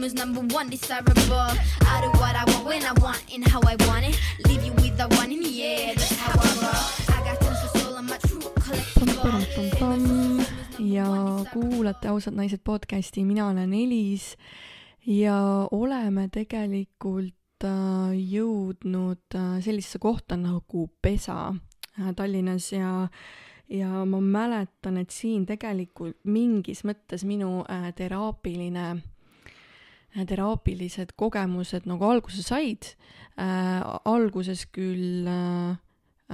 system is number one desirable. I do what I want when I want and how I want it. Leave you with the one in the air. That's how I roll. I got tons of soul. I'm a true collectible. ja kuulate Ausad naised podcasti, mina olen Elis ja oleme tegelikult äh, jõudnud äh, sellisesse kohta nagu Pesa äh, Tallinnas ja ja ma mäletan, et siin tegelikult mingis mõttes minu teraapiline teraapilised kogemused nagu alguse said äh,. alguses küll äh,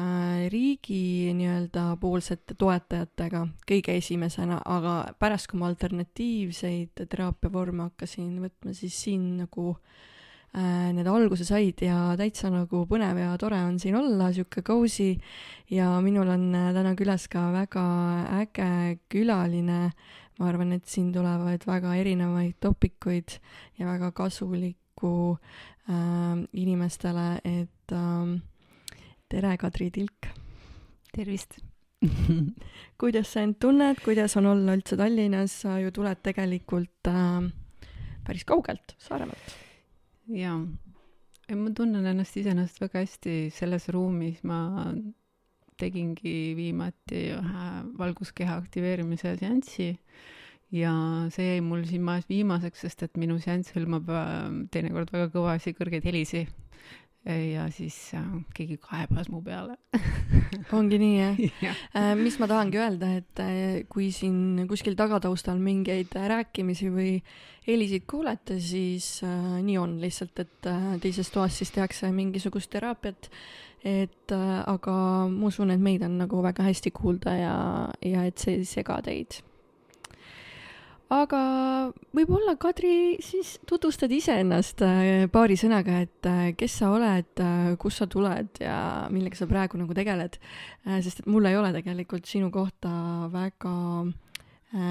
äh, riigi nii-öelda poolsete toetajatega kõige esimesena, aga pärast, kui ma alternatiivseid teraapiavorme hakkasin võtma, siis siin nagu äh, Äh, need alguse said ja täitsa nagu põnev ja tore on siin olla, sihuke cozy ja minul on äh, täna külas ka väga äge külaline. Ma arvan, et siin tulevad väga erinevaid topikuid ja väga kasulikku äh, inimestele, et äh, tere, Kadri Tilk. tervist. Kuidas sa end tunned, kuidas on olla üldse Tallinnas, sa ju tuled tegelikult äh, päris kaugelt, Saaremaalt. Jaa, ma tunnen ennast iseenesest väga hästi selles ruumis, ma tegingi viimati ühe valguskeha aktiveerimise seansi ja see jäi mul siin majas viimaseks, sest et minu seanss hõlmab äh, teinekord väga kõvasi kõrgeid helisid ja siis äh, keegi kaebas mu peale ongi nii jah ja. äh,? mis ma tahangi öelda, et äh, kui siin kuskil tagataustal mingeid rääkimisi või helisid kuulete, siis äh, nii on lihtsalt, et äh, teises toas siis tehakse mingisugust teraapiat. Et äh, aga ma usun, et meid on nagu väga hästi kuulda ja, ja et see ei sega teid. Aga võib-olla, Kadri, siis tutvustad iseennast äh, paari sõnaga, et äh, kes sa oled, kust sa tuled ja millega sa praegu nagu tegeled. sest et mul ei ole tegelikult sinu kohta väga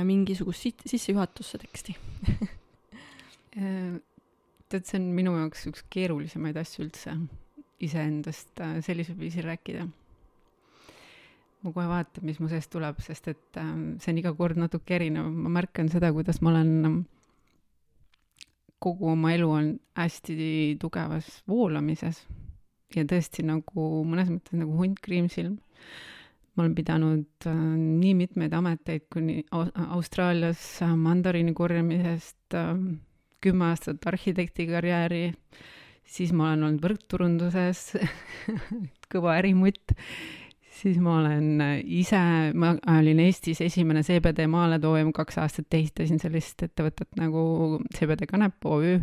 mingisugust sissejuhatusse teksti. Tead, see on minu jaoks üks keerulisemaid asju üldse, iseendast sellisel viisil rääkida. Ma kohe vaatan, mis mu seest tuleb, sest et äh, see on iga kord natuke erinev, ma märkan seda, kuidas ma olen ähm, kogu oma elu on hästi tugevas voolamises. Ja tõesti nagu mõnes mõttes nagu hunt kriimsilm. ma olen pidanud äh, nii mitmeid ameteid kuni Austraalias äh, mandariini korjamisest äh,, kümme aastat arhitekti karjääri, siis ma olen olnud võrkturunduses kõva ärimutt. Siis ma olen ise, ma olin Eestis esimene CBD maaletooja, ma kaks aastat ehitasin sellist ettevõtet nagu CBD Kanep OÜ,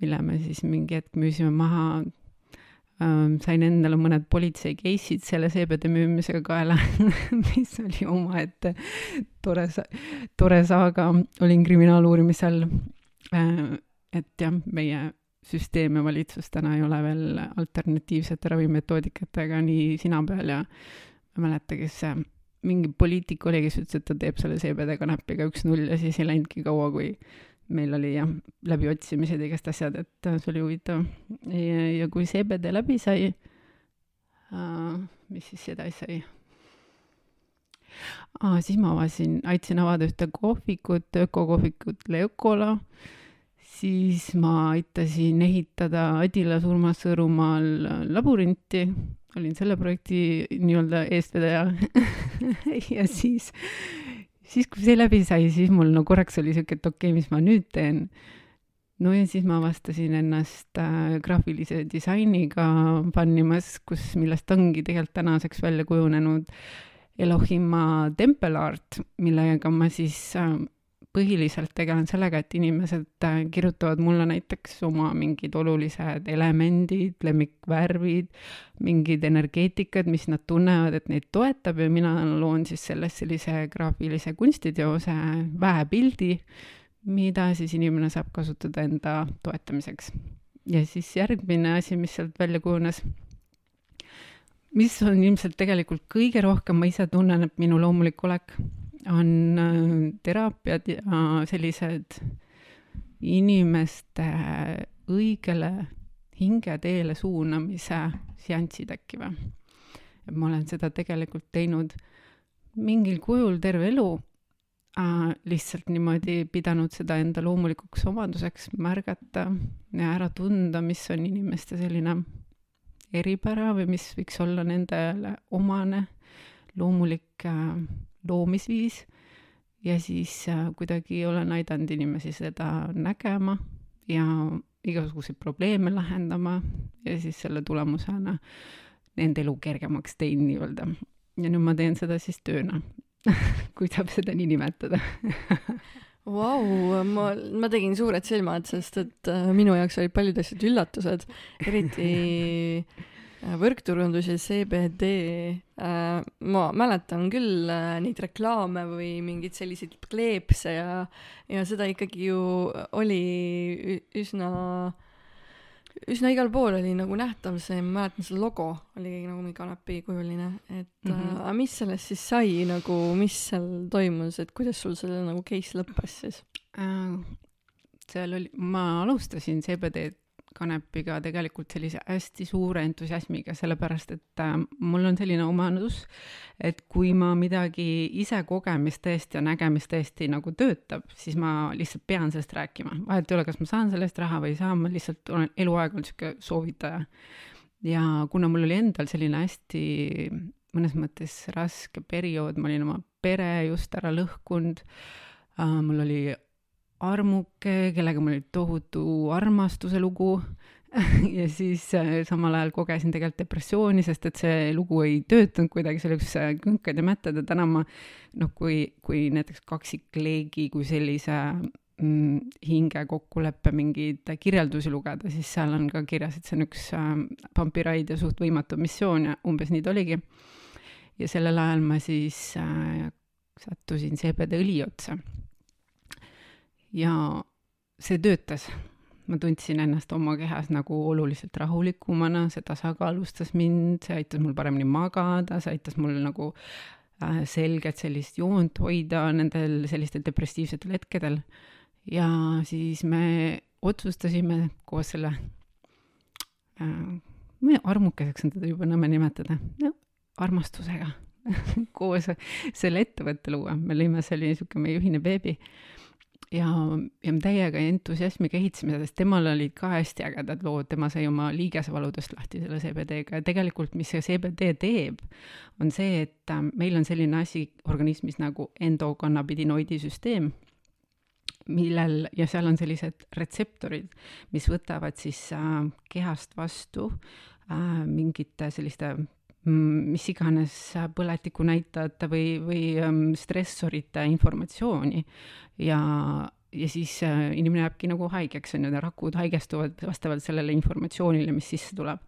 mille me siis mingi hetk müüsime maha. Sain endale mõned politsei case'id selle CBD müümisega kaela mis oli omaette tore, tore saaga, olin kriminaaluurimise all. Äh,. et jah, meie süsteem ja valitsus täna ei ole veel alternatiivsete ravimetoodikatega nii sina peal ja ma ei mäleta, kes see mingi poliitik oli, kes ütles, et ta teeb selle CBD kanepiga üks-null ja siis ei läinudki kaua, kui meil oli jah, läbiotsimised ja igast asjad, et see oli huvitav. ja, kui CBD läbi sai uh,, mis siis edasi sai? Ah, siis ma avasin, aitasin avada ühte kohvikut, ökokohvikut Le Ökola uh, siis ma aitasin ehitada Adila surmas Sõõrumaal labyrinti, olin selle projekti nii-öelda eestvedaja ja siis, siis kui see läbi sai, siis mul no korraks oli siuke, et okei okay,, mis ma nüüd teen. no ja siis ma avastasin ennast äh, graafilise disainiga pannimas, kus, millest ongi tegelikult tänaseks välja kujunenud Elohima tempelart, millega ma siis äh, põhiliselt tegelen sellega, et inimesed äh, kirjutavad mulle näiteks oma mingid olulised elemendid, lemmikvärvid, mingid energeetikad, mis nad tunnevad, et neid toetab ja mina loon siis sellest sellise graafilise kunstiteose väepildi, mida siis inimene saab kasutada enda toetamiseks. ja siis järgmine asi, mis sealt välja kujunes mis on ilmselt tegelikult kõige rohkem, ma ise tunnen, et minu loomulik olek on äh, teraapiad ja sellised inimeste õigele hingeteele suunamise seansid äkki või. et ma olen seda tegelikult teinud mingil kujul terve elu, äh, lihtsalt niimoodi pidanud seda enda loomulikuks omaduseks märgata ja ära tunda, mis on inimeste selline eripära või mis võiks olla nendele omane loomulik äh, loomisviis ja siis äh, kuidagi olen aidanud inimesi seda nägema ja igasuguseid probleeme lahendama ja siis selle tulemusena nende elu kergemaks teinud nii-öelda. ja nüüd ma teen seda siis tööna kui saab seda nii nimetada Vau, ma, ma tegin suured silmad, sest et äh, minu jaoks olid paljud asjad üllatused, eriti äh, võrkturundus ja CBD äh,. ma mäletan küll äh, neid reklaame või mingeid selliseid kleepse ja, ja seda ikkagi ju oli üsna üsna igal pool oli nagu nähtav see, ma mäletan see logo oli nagu mingi kanepikujuline, et mm -hmm. äh, mis sellest siis sai nagu, mis seal toimus, et kuidas sul selle nagu case lõppes siis äh,? seal oli, ma alustasin CBD-d kanepiga tegelikult sellise hästi suure entusiasmiga, sellepärast et äh, mul on selline omadus, et kui ma midagi ise kogemist tõesti ja nägemist tõesti nagu töötab, siis ma lihtsalt pean sellest rääkima. vahet ei ole, kas ma saan selle eest raha või ei saa, ma lihtsalt olen eluaeg olnud niisugune soovitaja. ja kuna mul oli endal selline hästi mõnes mõttes raske periood, ma olin oma pere just ära lõhkunud uh,, mul oli armuke, kellega mul oli tohutu armastuse lugu. Ja siis äh, samal ajal kogesin tegelikult depressiooni, sest et see lugu ei töötanud kuidagi, see oli üks äh, künkad ja mättad ja täna ma noh, kui, kui näiteks kaksikleegi kui sellise mm, hinge kokkuleppe mingeid kirjeldusi lugeda, siis seal on ka kirjas, et see on üks äh, vampiraid ja suht võimatu missioon ja umbes nii ta oligi. ja sellel ajal ma siis äh, sattusin CBD õli otsa ja see töötas. ma tundsin ennast oma kehas nagu oluliselt rahulikumana, see tasakaalustas mind, see aitas mul paremini magada, see aitas mul nagu äh, selget sellist joont hoida nendel sellistel depressiivsetel hetkedel. ja siis me otsustasime koos selle äh,, armukeseks on teda juba nõme nimetada, armastusega koos selle ettevõtte luua, me lõime, see oli niisugune meie ühine beebi ja, ja me täiega entusiasmiga ehitasime seda, sest temal olid ka hästi ägedad lood, tema sai oma liigesevaludest lahti selle CBD-ga ja tegelikult, mis see CBD teeb, on see, et äh, meil on selline asi organismis nagu endokannabidinoidisüsteem, millel, ja seal on sellised retseptorid, mis võtavad siis äh, kehast vastu äh, mingite selliste mis iganes põletikunäitajate või, või ähm, stressorite informatsiooni ja, ja siis äh, inimene jääbki nagu haigeks, on ju, rakud haigestuvad vastavalt sellele informatsioonile, mis sisse tuleb.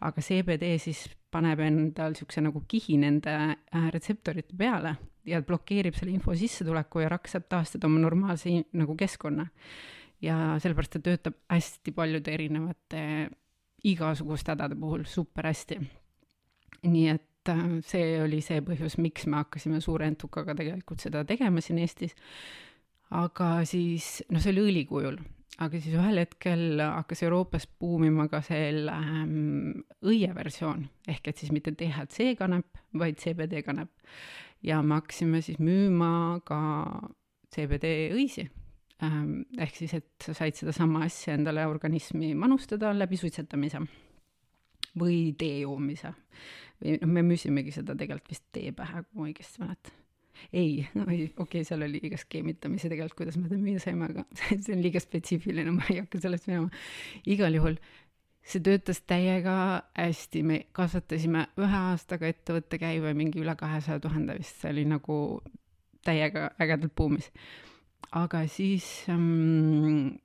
aga CBD siis paneb endal niisuguse nagu kihi nende äh, retseptorite peale ja blokeerib selle info sissetuleku ja rakk saab taastada oma normaalse nagu keskkonna. ja sellepärast ta töötab hästi paljude erinevate igasuguste hädade puhul super hästi nii et äh, see oli see põhjus, miks me hakkasime suure entukaga tegelikult seda tegema siin Eestis. aga siis, noh, see oli õlikujul, aga siis ühel hetkel hakkas Euroopas buumima ka selle ähm, õieversioon, ehk et siis mitte DHC kanep, vaid CBD kanep. ja me hakkasime siis müüma ka CBD õisi ähm,. ehk siis, et sa said sedasama asja endale organismi manustada läbi suitsetamise või tee joomise või noh, me müüsimegi seda tegelikult vist tee pähe, kui ma õigesti mäletan. ei, okei okay,, seal oli liiga skeemitamise tegelikult, kuidas me seda müüa saime, aga see on liiga spetsiifiline, ma ei hakka sellest minema. igal juhul see töötas täiega hästi, me kasvatasime ühe aastaga ettevõtte käive mingi üle kahesaja tuhande vist, see oli nagu täiega ägedalt buumis. aga siis ähm,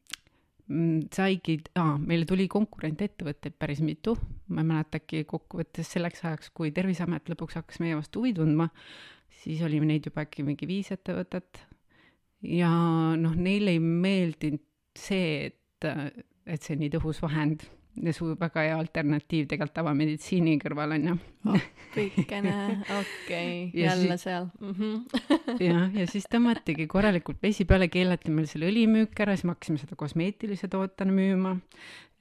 saigi, aa, meile tuli konkurentettevõtteid päris mitu, ma ei mäleta, äkki kokkuvõttes selleks ajaks, kui Terviseamet lõpuks hakkas meie vastu huvi tundma, siis oli neid juba äkki mingi viis ettevõtet. ja noh, neile ei meeldinud see, et, et see nii tõhus vahend su väga hea alternatiiv tegelikult tavameditsiini kõrval on ju oh,. kõikene, okei okay., jälle si seal mm. -hmm. jah, ja siis tõmmatigi korralikult vesi peale, keelati meil selle õlimüük ära, siis me hakkasime seda kosmeetilise tootena müüma.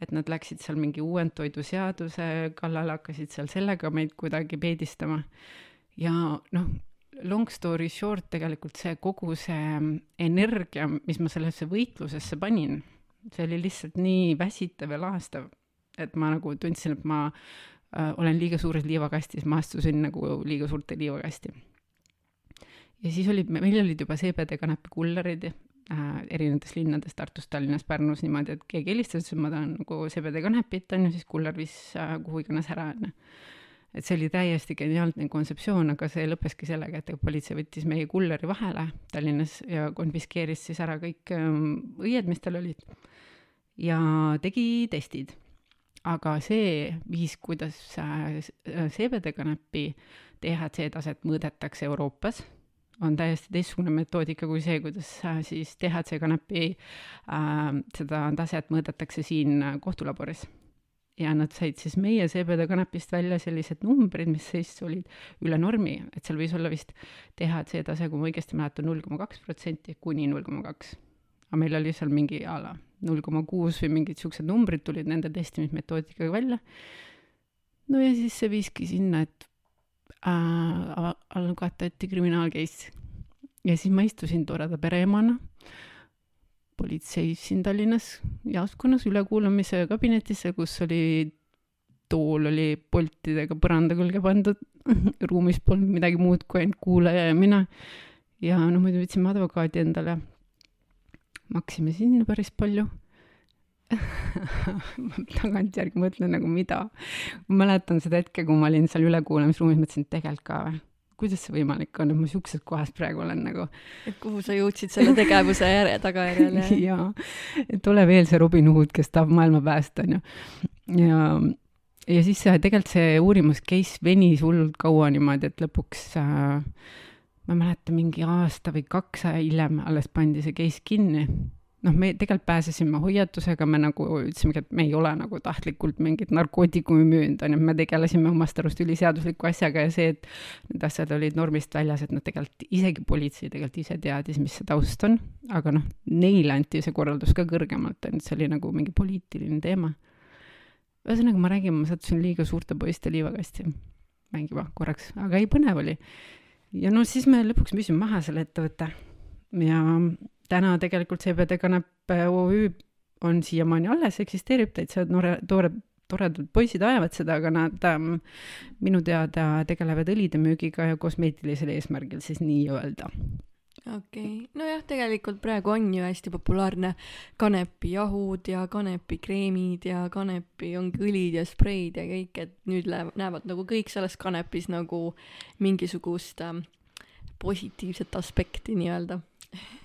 et nad läksid seal mingi uuendtoiduseaduse kallale, hakkasid seal sellega meid kuidagi peedistama. ja noh, long story short tegelikult see kogu see energia, mis ma sellesse võitlusesse panin, see oli lihtsalt nii väsitav ja laastav, et ma nagu tundsin, et ma äh, olen liiga suures liivakastis, ma astusin nagu liiga suurte liivakasti. ja siis olid, meil olid juba CBD kanepi kullerid äh, erinevates linnades, Tartus, Tallinnas, Pärnus niimoodi, et keegi helistas, ütles, et ma tahan nagu CBD kanepit, on ju, siis kuller viis äh, kuhu iganes ära, on ju et see oli täiesti geniaalne kontseptsioon, aga see lõppeski sellega, et politsei võttis meie kulleri vahele Tallinnas ja konfiskeeris siis ära kõik ähm, õied, mis tal olid. ja tegi testid. Aga see viis, kuidas äh, CBD kanepi DHC taset mõõdetakse Euroopas, on täiesti teistsugune metoodika kui see, kuidas äh, siis DHC kanepi äh, seda taset mõõdetakse siin kohtulaboris ja nad said siis meie CBD kanepist välja sellised numbrid, mis siis olid üle normi, et seal võis olla vist DHC tase, kui ma õigesti mäletan, null koma kaks protsenti kuni null koma kaks. Aga meil oli seal mingi a la null koma kuus või mingid siuksed numbrid tulid nende testimismetoodikaga välja. no ja siis see viiski sinna, et äh, algatati kriminaalcase ja siis ma istusin toreda pereemana politseis siin Tallinnas jaoskonnas ülekuulamise kabinetisse, kus oli, tool oli poltidega põranda külge pandud ruumis polnud midagi muud kui ainult kuulaja ja mina. ja noh, muidu võtsime advokaadi endale. Maksime sinna päris palju tagantjärgi mõtlen nagu mida. ma mäletan seda hetke, kui ma olin seal ülekuulamisruumis, mõtlesin, et tegelikult ka või kuidas see võimalik on, et ma siukses kohas praegu olen nagu. et kuhu sa jõudsid selle tegevuse järje, tagajärjel ja jaa, et ole veel see Robin Hood, kes tahab maailma päästa, onju. ja, ja siis see, tegelikult see uurimus case venis hullult kaua niimoodi, et lõpuks äh, ma ei mäleta, mingi aasta või kaks hiljem alles pandi see case kinni. Noh, me tegelikult pääsesime hoiatusega, me nagu ütlesimegi, et me ei ole nagu tahtlikult mingit narkootikumi müünud, on ju, me tegelesime omast arust üliseadusliku asjaga ja see, et need asjad olid normist väljas, et nad tegelikult, isegi politsei tegelikult ise teadis, mis see taust on, aga noh, neile anti see korraldus ka kõrgemalt, on ju, see oli nagu mingi poliitiline teema. ühesõnaga, ma räägin, ma sattusin liiga suurte poiste liivakasti. Mängima korraks, aga ei, põnev oli. Ja no siis me lõpuks müüsime maha selle ettevõtte ja täna tegelikult CBD Kanep OÜ on siiamaani alles, eksisteerib täitsa noore, tore, toredad poisid ajavad seda, aga nad ähm, minu teada tegelevad õlide müügiga ja kosmeetilisel eesmärgil siis nii-öelda. Okei okay., nojah, tegelikult praegu on ju hästi populaarne kanepijahud ja kanepikreemid ja kanepi ongi õlid ja spreid ja kõik, et nüüd läheb, näevad nagu kõik selles kanepis nagu mingisugust ähm, positiivset aspekti nii-öelda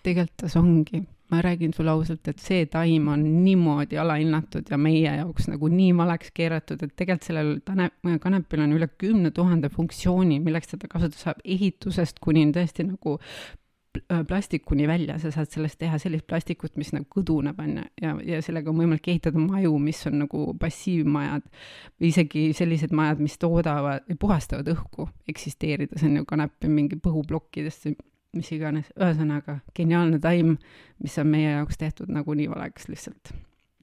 tegelikult see ongi, ma räägin sulle ausalt, et see taim on niimoodi alahinnatud ja meie jaoks nagu nii maleks keeratud, et tegelikult sellel tane-, kanepil on üle kümne tuhande funktsiooni, milleks teda kasutada saab, ehitusest kuni tõesti nagu äh, plastikuni välja, sa saad sellest teha sellist plastikut, mis nagu kõduneb, on ju, ja, ja sellega on võimalik ehitada maju, mis on nagu passiivmajad või isegi sellised majad, mis toodavad, puhastavad õhku, eksisteerides on ju kanepi mingi põhuplokkidest mis iganes, ühesõnaga geniaalne taim, mis on meie jaoks tehtud nagunii valeks lihtsalt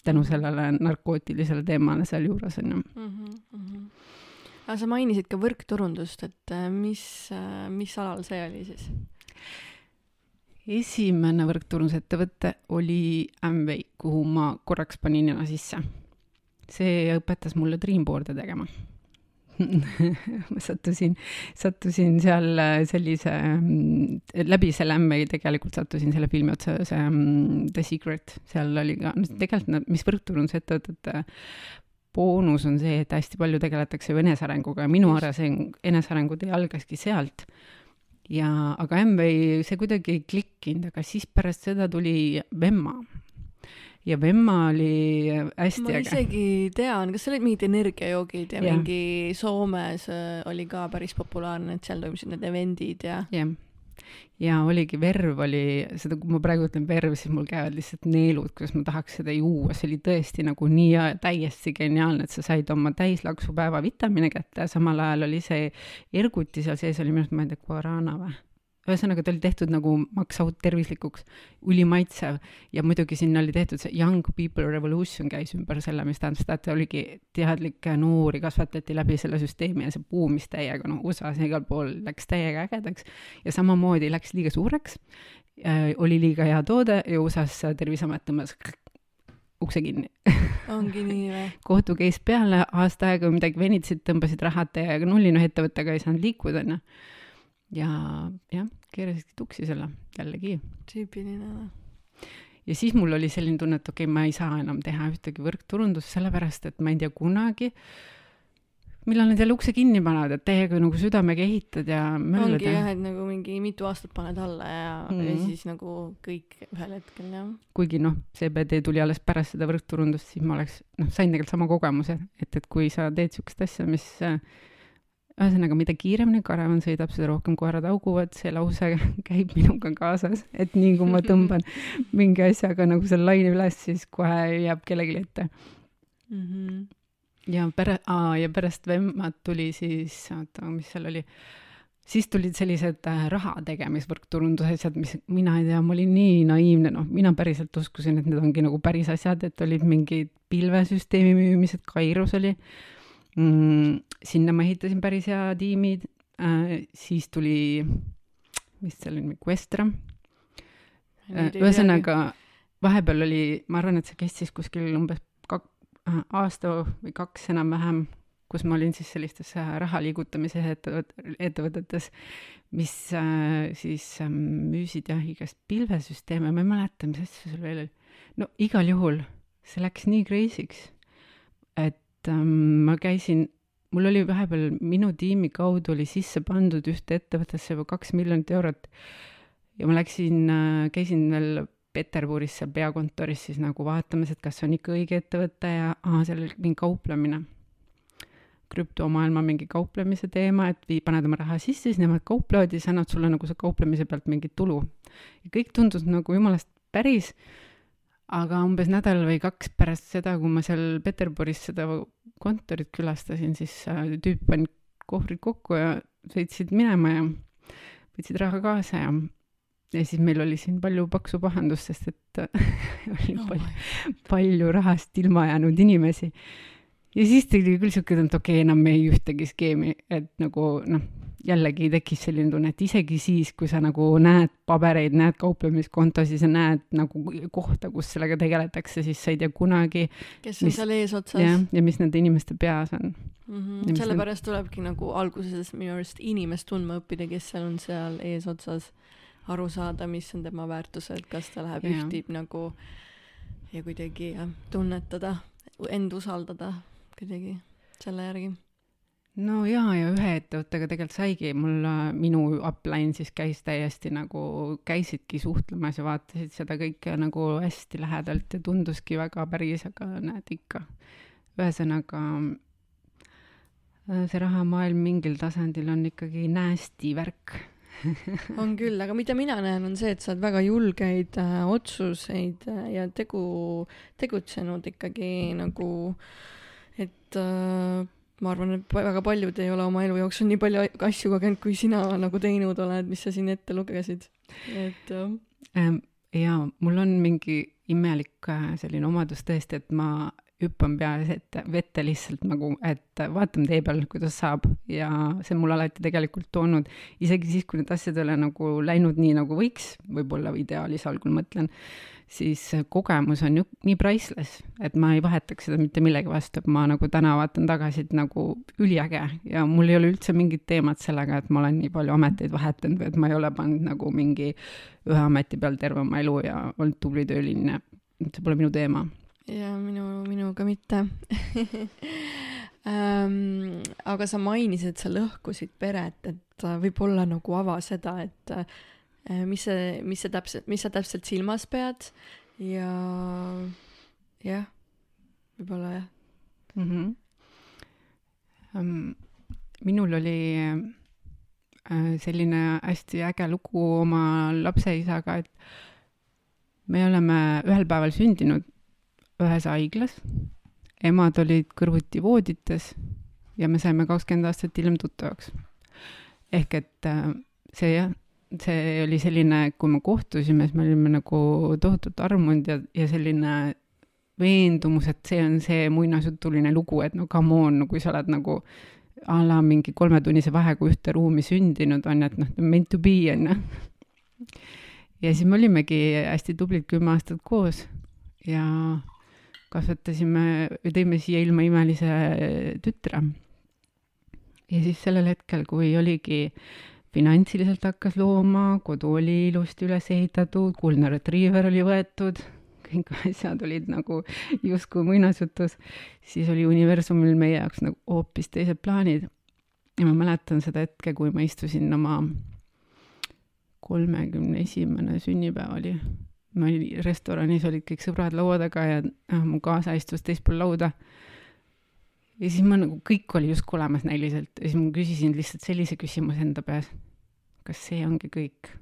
tänu mhm. sellele narkootilisele teemale sealjuures on ju mm. -hmm. aga sa mainisid ka võrkturundust, et äh, mis, äh, mis alal see oli siis? Esimene võrkturundusettevõte oli Amway, kuhu ma korraks panin nina sisse. see õpetas mulle Dreamboard'e tegema ma sattusin, sattusin seal äh, sellise, mm, läbi selle ämmi tegelikult sattusin selle filmi otsa, see um, The Secret, seal oli ka, tegelikult nad, mis võrkturundusettevõtete boonus on see, et hästi palju tegeletakse ju enesearenguga ja minu areng, enesearengu tee algaski sealt. Ja, aga Amway, see kuidagi ei klikkinud, aga siis pärast seda tuli Vemma ja Vemma oli hästi ma äge. ma isegi tean, kas seal olid mingid energiajoogid ja, ja mingi Soomes äh, oli ka päris populaarne, et seal toimusid need event'id ja. jah, ja oligi, verv oli, seda, kui ma praegu ütlen verv, siis mul käivad lihtsalt neelud, kuidas ma tahaks seda juua, see oli tõesti nagu nii täiesti geniaalne, et sa said oma täislaksupäeva vitamiine kätte ja samal ajal oli see erguti seal sees oli minu arust, ma ei tea, guarana või? Ühesõnaga ta oli tehtud nagu maks out tervislikuks, ülimaitsev ja muidugi sinna oli tehtud see young people revolution käis ümber selle, mis tähendab seda, et oligi teadlikke noori kasvatati läbi selle süsteemi ja see buumis täiega, noh, USA-s ja igal pool läks täiega ägedaks. Ja samamoodi läks liiga suureks. Äh,, oli liiga hea toode ja USA-s Terviseamet tõmbas ukse kinni. Ongi nii või? kohtu case peale, aasta aega midagi venitasid, tõmbasid rahad täiega nulli, noh, ettevõttega ei saanud liikuda, onju. ja jah, keerasidki tuksi selle jällegi. tüüpiline või? ja siis mul oli selline tunne, et okei okay,, ma ei saa enam teha ühtegi võrkturundust, sellepärast et ma ei tea kunagi millal nad jälle ukse kinni panevad, et täiega nagu südamega ehitad ja möllad. ongi jah, et nagu mingi mitu aastat paned alla ja mm, -hmm. ja mhm. siis nagu kõik ühel hetkel jah. kuigi noh, CBD tuli alles pärast seda võrkturundust, siis ma oleks, noh, sain tegelikult sama kogemuse, et, et kui sa teed siukest asja, mis äh, ühesõnaga, mida kiiremini karavan sõidab, seda rohkem koerad hauguvad, see lause käib minuga kaasas, et nii kui ma tõmban mingi asjaga nagu selle laine üles, siis kohe jääb kellelegi ette. Mm. -hmm ja pära-, aa, ja pärast Vemmat tuli siis, oota, mis seal oli, siis tulid sellised äh, raha tegemisvõrkturundusasjad, mis mina ei tea, ma olin nii naiivne, noh, mina päriselt uskusin, et need ongi nagu päris asjad, et olid mingid pilvesüsteemi müümised, Kairus oli. mm,, sinna ma ehitasin päris hea tiimi äh,, siis tuli, mis seal oli, Questra äh,, ühesõnaga vahepeal oli, ma arvan, et see kestis kuskil umbes aasta või kaks enam-vähem, kus ma olin siis sellistes äh, raha liigutamise ettevõt-, ettevõtetes, mis äh, siis äh, müüsid jah, igast pilvesüsteeme, ma ei mäleta, mis asja seal veel oli. no igal juhul, see läks nii crazy'ks, et ähm, ma käisin, mul oli vahepeal minu tiimi kaudu oli sisse pandud ühte ettevõttesse juba kaks miljonit eurot ja ma läksin äh,, käisin veel Peterburis seal peakontoris siis nagu vaatamas, et kas on ikka õige ettevõte ja aa, seal oli mingi kauplemine. krüptomaailma mingi kauplemise teema, et vii, paned oma raha sisse, siis nemad kauplevad ja siis annavad sulle nagu see kauplemise pealt mingit tulu. ja kõik tundus nagu jumalast päris, aga umbes nädal või kaks pärast seda, kui ma seal Peterburis seda kontorit külastasin, siis äh, tüüp pani kohvrid kokku ja sõitsid minema ja võtsid raha kaasa ja ja siis meil oli siin palju paksu pahandust, sest et oli oh palju, palju rahast ilma jäänud inimesi. ja siis tuli küll siuke et okei okay,, enam ei ühtegi skeemi, et nagu noh, jällegi tekkis selline tunne, et isegi siis, kui sa nagu näed pabereid, näed kauplemiskontosid, sa näed nagu kohta, kus sellega tegeletakse, siis sa ei tea kunagi. kes on mis, seal eesotsas. jah, ja mis nende inimeste peas on mm. -hmm. sellepärast need... tulebki nagu alguses minu arust inimest tundma õppida, kes seal on seal eesotsas aru saada, mis on tema väärtused, kas ta läheb, ühtib nagu ja kuidagi jah, tunnetada, end usaldada kuidagi selle järgi. No jaa, ja ühe ettevõttega tegelikult saigi, mul, äh, minu upline siis käis täiesti nagu, käisidki suhtlemas ja vaatasid seda kõike nagu hästi lähedalt ja tunduski väga päris, aga näed ikka. ühesõnaga äh, see rahamaailm mingil tasandil on ikkagi nasty värk on küll, aga mida mina näen, on see, et sa oled väga julgeid äh, otsuseid äh, ja tegu, tegutsenud ikkagi nagu, et äh, ma arvan, et väga paljud ei ole oma elu jooksul nii palju asju kogenud, kui sina nagu teinud oled, mis sa siin ette lugesid, et ähm,. jaa, mul on mingi imelik äh, selline omadus tõesti, et ma hüppan peas ette, vette lihtsalt nagu, et vaatame tee peal, kuidas saab ja see on mulle alati tegelikult toonud, isegi siis, kui need asjad ei ole nagu läinud nii, nagu võiks, võib-olla ideaalis algul mõtlen, siis kogemus on ju nii priceless, et ma ei vahetaks seda mitte millegi vastu, et ma nagu täna vaatan tagasi, et nagu üliäge ja mul ei ole üldse mingit teemat sellega, et ma olen nii palju ameteid vahetanud või et ma ei ole pannud nagu mingi ühe ameti peal terve oma elu ja olnud tubli tööline, see pole minu teema. Ja minu, minuga mitte. Ähm, aga sa mainisid, sa lõhkusid peret, et võib-olla nagu ava seda, et mis see, mis see täpselt, mis sa täpselt silmas pead ja jah, võib-olla jah mm. -hmm. Um, minul oli äh, selline hästi äge lugu oma lapseisaga, et me oleme ühel päeval sündinud ühes haiglas, emad olid kõrvuti voodites ja me saime kakskümmend aastat hiljem tuttavaks. ehk et äh, see jah, see oli selline, kui me kohtusime, siis me olime nagu tohutult armunud ja, ja selline veendumus, et see on see muinasjutuline lugu, et no come on, kui sa oled nagu a la mingi kolmetunnise vahega ühte ruumi sündinud, on ju, et noh, meant to be, on ju. ja siis me olimegi hästi tublid kümme aastat koos ja kasvatasime, tõime siia ilma imelise tütre. ja siis sellel hetkel, kui oligi finantsiliselt hakkas looma, kodu oli ilusti üles ehitatud, kuldne retriiver oli võetud, kõik asjad olid nagu justkui muinasjutus, siis oli universumil meie jaoks nagu hoopis teised plaanid. ja ma mäletan seda hetke, kui ma istusin oma kolmekümne esimene sünnipäev oli ma olin restoranis, olid kõik sõbrad laua taga ja äh, mu kaasa istus teispool lauda. Ja siis ma nagu, kõik oli justkui olemas näiliselt ja siis ma küsisin lihtsalt sellise küsimuse enda peas. kas see ongi kõik?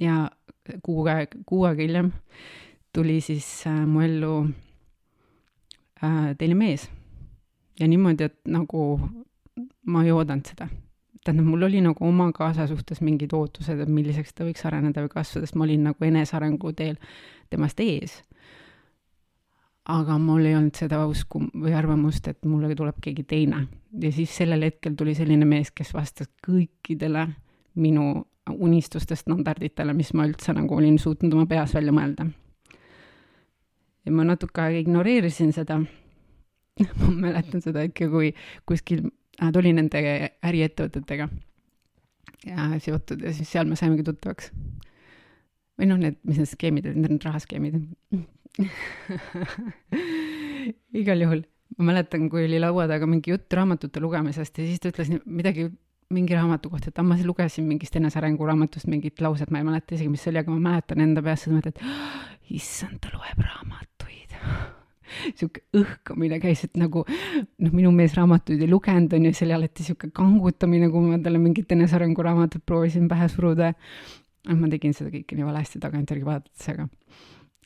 ja kuu aega, kuu aega hiljem tuli siis äh, mu ellu äh, teine mees. ja niimoodi, et nagu ma ei oodanud seda tähendab, mul oli nagu oma kaasa suhtes mingid ootused, et milliseks ta võiks areneda või kasvada, sest ma olin nagu enesearengu teel temast ees. Aga mul ei olnud seda usku või arvamust, et mulle tuleb keegi teine. ja siis sellel hetkel tuli selline mees, kes vastas kõikidele minu unistuste standarditele, mis ma üldse nagu olin suutnud oma peas välja mõelda. ja ma natuke aega ignoreerisin seda. ma mäletan seda hetke, kui kuskil nad olid nende äriettevõtetega ja seotud ja siis seal me saimegi tuttavaks. või noh, need, mis need skeemid olid, need rahaskeemid igal juhul, ma mäletan, kui oli laua taga mingi jutt raamatute lugemisest ja siis ta ütles midagi mingi raamatu kohta, et ah, ma lugesin mingist enesearenguraamatust mingit lauset, ma ei mäleta isegi, mis see oli, aga ma mäletan enda peast seda mõtet, et issand, ta loeb raamatuid sihuke õhkamine käis, et nagu noh, minu mees raamatuid ei lugenud, on ju, see oli alati sihuke kangutamine, kui ma talle mingit enesearenguraamatut proovisin pähe suruda. noh, ma tegin seda kõike nii valesti tagantjärgi vaadates, aga,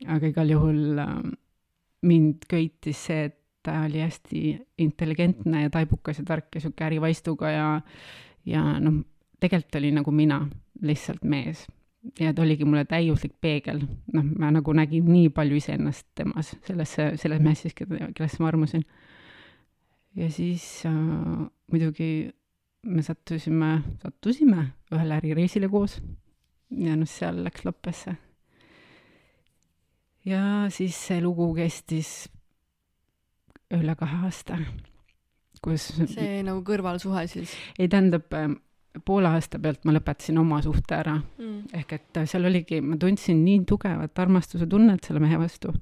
aga igal juhul äh, mind köitis see, et ta oli hästi intelligentne ja taibukas ja tark ja sihuke ärivaistuga ja, ja noh, tegelikult oli nagu mina, lihtsalt mees ja ta oligi mulle täiuslik peegel, noh, ma nagu nägin nii palju iseennast temas, selles messis, keda, kellesse ma armusin. ja siis äh, muidugi me sattusime, sattusime ühele ärireisile koos ja noh, seal läks lappesse. Ja siis see lugu kestis üle kahe aasta, kus see nagu kõrvalsuhe siis? ei, tähendab poole aasta pealt ma lõpetasin oma suhte ära mm.. ehk et seal oligi, ma tundsin nii tugevat armastuse tunnet selle mehe vastu.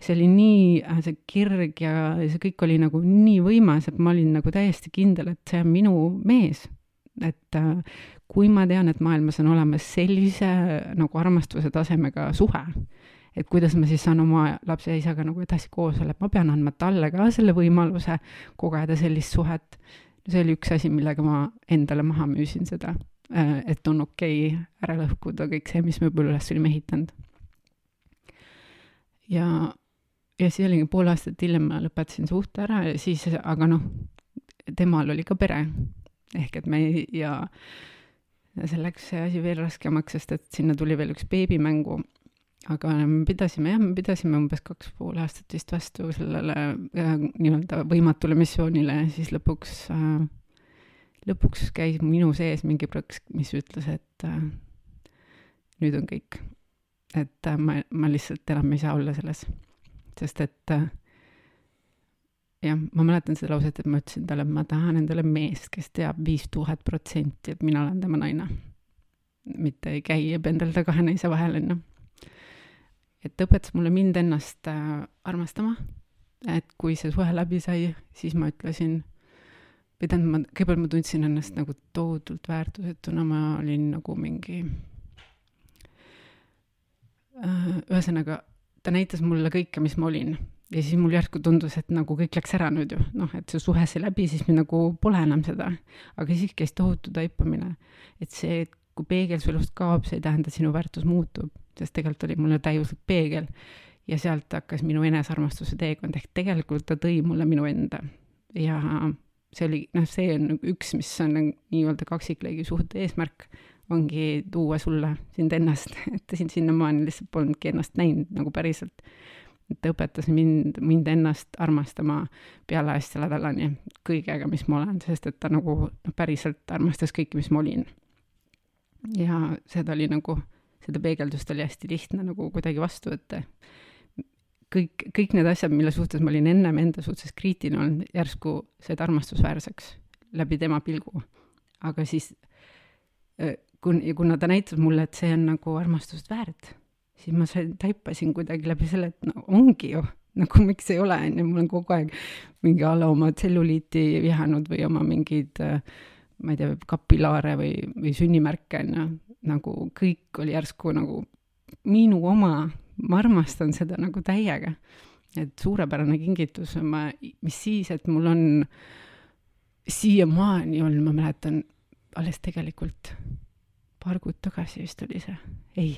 see oli nii, äh, see kirg ja see kõik oli nagu nii võimas, et ma olin nagu täiesti kindel, et see on minu mees. et äh, kui ma tean, et maailmas on olemas sellise nagu armastuse tasemega suhe, et kuidas ma siis saan oma lapse ja isaga nagu edasi koos olla, et ma pean andma talle ka selle võimaluse kogeda sellist suhet see oli üks asi, millega ma endale maha müüsin seda, äh, et on okei okay ära lõhkuda kõik see, mis me juba üles olime ehitanud. ja, ja siis oligi pool aastat hiljem ma lõpetasin suhte ära ja siis, aga noh, temal oli ka pere. ehk et me ei, ja see läks see asi veel raskemaks, sest et sinna tuli veel üks beebimängu aga me pidasime jah, me pidasime umbes kaks pool aastat vist vastu sellele äh, nii-öelda võimatule missioonile ja siis lõpuks äh,, lõpuks käis minu sees mingi prõks, mis ütles, et äh, nüüd on kõik. et äh, ma, ma lihtsalt enam ei saa olla selles, sest et äh, jah, ma mäletan seda lauset, et ma ütlesin talle, et ma tahan endale meest, kes teab viis tuhat protsenti, et mina olen tema naine. mitte ei käi ja pendelda kahe naise vahel, onju et ta õpetas mulle mind ennast äh, armastama, et kui see suhe läbi sai, siis ma ütlesin, või tähendab, ma, kõigepealt ma tundsin ennast nagu tohutult väärtusetuna, ma olin nagu mingi äh,, ühesõnaga, ta näitas mulle kõike, mis ma olin. ja siis mul järsku tundus, et nagu kõik läks ära nüüd ju, noh, et see suhe sai läbi, siis nagu pole enam seda. aga siis käis tohutu taipamine, et see, et kui peegel su elust kaob, see ei tähenda, sinu väärtus muutub sest tegelikult oli mulle täiuslik peegel ja sealt hakkas minu enesearmastuse teekond, ehk tegelikult ta tõi mulle minu enda. ja see oli, noh, see on üks, mis on nii-öelda kaksikleigi suhte eesmärk, ongi tuua sulle sind ennast, et sind sinnamaani lihtsalt polnudki ennast näinud nagu päriselt. et ta õpetas mind, mind ennast armastama peale asja nädalani kõigega, mis ma olen, sest et ta nagu noh, päriselt armastas kõike, mis ma olin. Ja seda oli nagu, seda peegeldust oli hästi lihtne nagu kuidagi vastu võtta kõik, kõik need asjad, mille suhtes ma olin ennem enda suhtes kriitiline olnud, järsku said armastusväärseks läbi tema pilgu. aga siis kun-, ja kuna ta näitas mulle, et see on nagu armastust väärt, siis ma sain, taipasin kuidagi läbi selle, et no ongi ju, nagu miks ei ole, on ju, ma olen kogu aeg mingi a la oma tselluliiti vihanud või oma mingeid ma ei tea, kapilaare või, või sünnimärke, on ju, nagu kõik oli järsku nagu minu oma, ma armastan seda nagu täiega. et suurepärane kingitus, ma, mis siis, et mul on siiamaani olnud, ma mäletan, alles tegelikult paar kuud tagasi vist oli see, ei,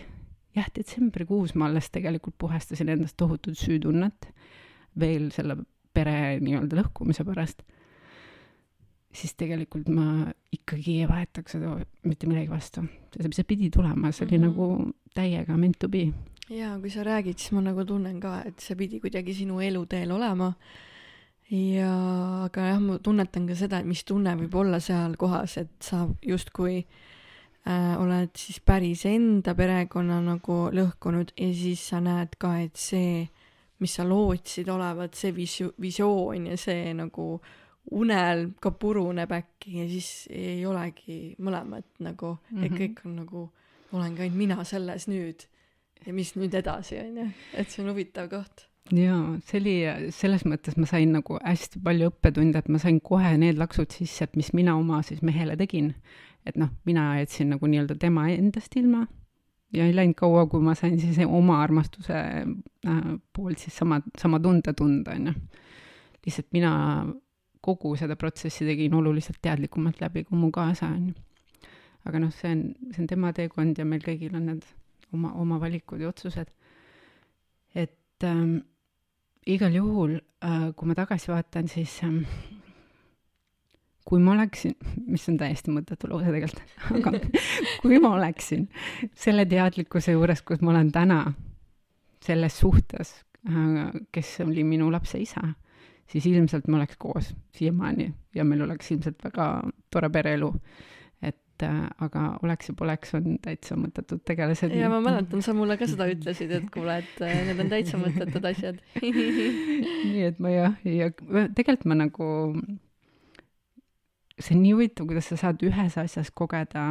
jah, detsembrikuus ma alles tegelikult puhastasin endast tohutut süütunnet veel selle pere nii-öelda lõhkumise pärast, siis tegelikult ma ikkagi ei vahetaks seda mitte millegi vastu. see, pidi tulema, see oli mm -hmm. nagu täiega meant to be. jaa, kui sa räägid, siis ma nagu tunnen ka, et see pidi kuidagi sinu eluteel olema ja aga jah, ma tunnetan ka seda, et mis tunne võib olla seal kohas, et sa justkui äh, oled siis päris enda perekonna nagu lõhkunud ja siis sa näed ka, et see, mis sa lootsid olevat, see visio-, visioon ja see nagu unel ka puruneb äkki ja siis ei olegi mõlemat nagu mm, -hmm. et mhm. kõik on nagu, olengi ainult mina selles nüüd ja mis nüüd edasi, on ju, et see on huvitav koht jaa, see oli, selles mõttes ma sain nagu hästi palju õppetunde, et ma sain kohe need laksud sisse, et mis mina oma siis mehele tegin. et noh, mina jätsin nagu nii-öelda tema endast ilma ja ei läinud kaua, kui ma sain siis oma armastuse äh, poolt siis sama, sama tunde tunda, on ju. lihtsalt mina kogu seda protsessi tegin oluliselt teadlikumalt läbi kui mu kaasa, on ju. aga noh, see on, see on tema teekond ja meil kõigil on need oma, oma valikud ja otsused. et ähm, igal juhul, äh, kui ma tagasi vaatan, siis ähm, kui ma oleksin, mis on täiesti mõttetu lause tegelikult, aga kui ma oleksin selle teadlikkuse juures, kus ma olen täna, selles suhtes, äh, kes oli minu lapse isa, siis ilmselt me oleks koos siiamaani ja meil oleks ilmselt väga tore pereelu et äh, aga oleks ja poleks on täitsa mõttetud tegelased. ja ma mäletan, sa mulle ka seda ütlesid, et kuule, et äh, need on täitsa mõttetud asjad nii et ma jah, ja tegelikult ma nagu, see on nii huvitav, kuidas sa saad ühes asjas kogeda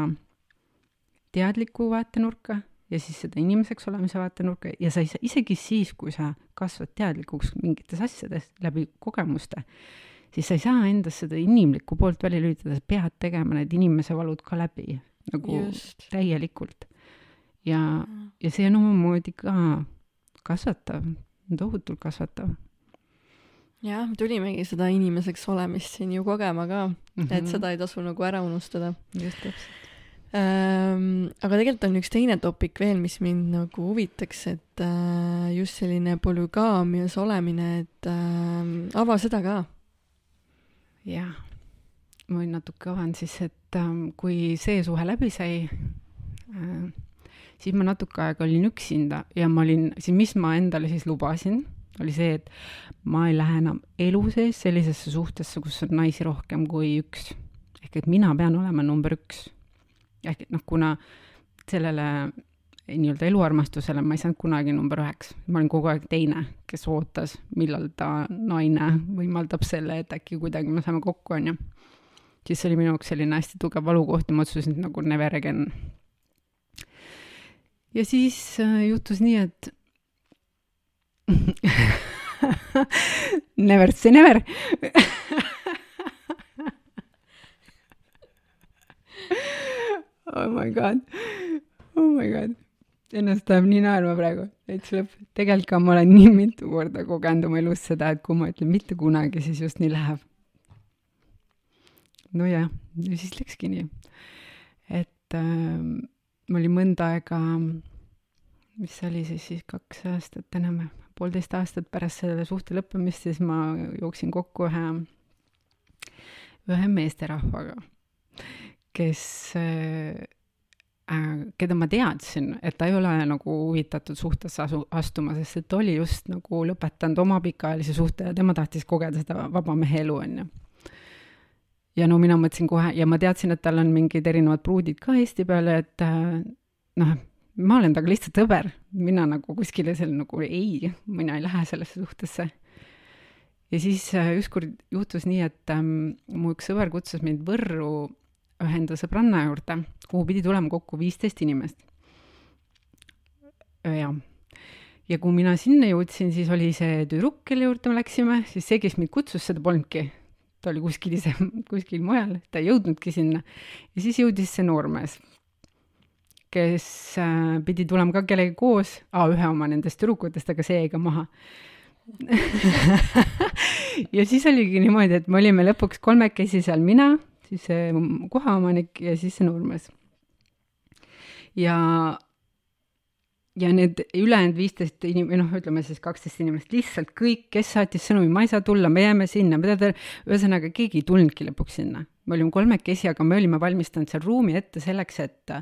teadlikku vaatenurka ja siis seda inimeseks olemise vaatenurka ja sa ei saa, isegi siis, kui sa kasvad teadlikuks mingites asjades läbi kogemuste, siis sa ei saa endast seda inimlikku poolt välja lülitada, sa pead tegema need inimese valud ka läbi nagu Just. täielikult. ja, ja see on omamoodi ka kasvatav, tohutult kasvatav. jah, tulimegi seda inimeseks olemist siin ju kogema ka mm, -hmm. et mhm. seda ei tasu nagu ära unustada. just täpselt. Aga tegelikult on üks teine topik veel, mis mind nagu huvitaks, et äh, just selline polügaamias olemine, et äh, ava seda ka jah, ma natuke avan siis, et ähm, kui see suhe läbi sai äh,, siis ma natuke aega olin üksinda ja ma olin, siis mis ma endale siis lubasin, oli see, et ma ei lähe enam elu sees sellisesse suhtesse, kus on naisi rohkem kui üks. ehk et mina pean olema number üks. Ehk et noh, kuna sellele nii-öelda eluarmastusele ma ei saanud kunagi number üheks, ma olin kogu aeg teine, kes ootas, millal ta naine võimaldab selle, et äkki kuidagi me saame kokku, onju. siis see oli minu jaoks selline hästi tugev valukoht ja ma otsustasin nagu never again. ja siis äh, juhtus nii, et never say never oh my god, oh my god ennast läheb nii naerma praegu, täitsa lõpp. tegelikult ka ma olen nii mitu korda kogenud oma elus seda, et kui ma ütlen mitte kunagi, siis just nii läheb. nojah, ja siis läkski nii. et äh, ma olin mõnda aega, mis see oli siis, siis kaks aastat enam, poolteist aastat pärast selle suhte lõppemist, siis ma jooksin kokku ühe, ühe meesterahvaga, kes äh, äh, keda ma teadsin, et ta ei ole nagu huvitatud suhtesse asu-, astuma, sest et ta oli just nagu lõpetanud oma pikaajalise suhte ja tema tahtis kogeda seda vaba mehe elu, on ju. ja no mina mõtlesin kohe ja ma teadsin, et tal on mingid erinevad pruudid ka Eesti peal, et äh, noh, ma olen temaga lihtsalt sõber, mina nagu kuskile seal nagu ei, mina ei lähe sellesse suhtesse. ja siis ükskord juhtus nii, et ähm, mu üks sõber kutsus mind Võrru ühe enda sõbranna juurde, kuhu pidi tulema kokku viisteist inimest. jah. ja kui mina sinna jõudsin, siis oli see tüdruk, kelle juurde me läksime, siis see, kes mind kutsus, seda polnudki. ta oli kuskil ise, kuskil mujal, ta ei jõudnudki sinna. ja siis jõudis see noormees, kes äh, pidi tulema ka kellegagi koos, ühe oma nendest tüdrukutest, aga see jäi ka maha ja siis oligi niimoodi, et me olime lõpuks kolmekesi seal, mina, siis see kohaomanik ja siis see noormees. ja, ja need ülejäänud viisteist inim-, või noh, ütleme siis kaksteist inimest, lihtsalt kõik, kes saatis sõnumi, ma ei saa tulla, me jääme sinna, ühesõnaga keegi ei tulnudki lõpuks sinna me olime kolmekesi, aga me olime valmistanud seal ruumi ette selleks, et,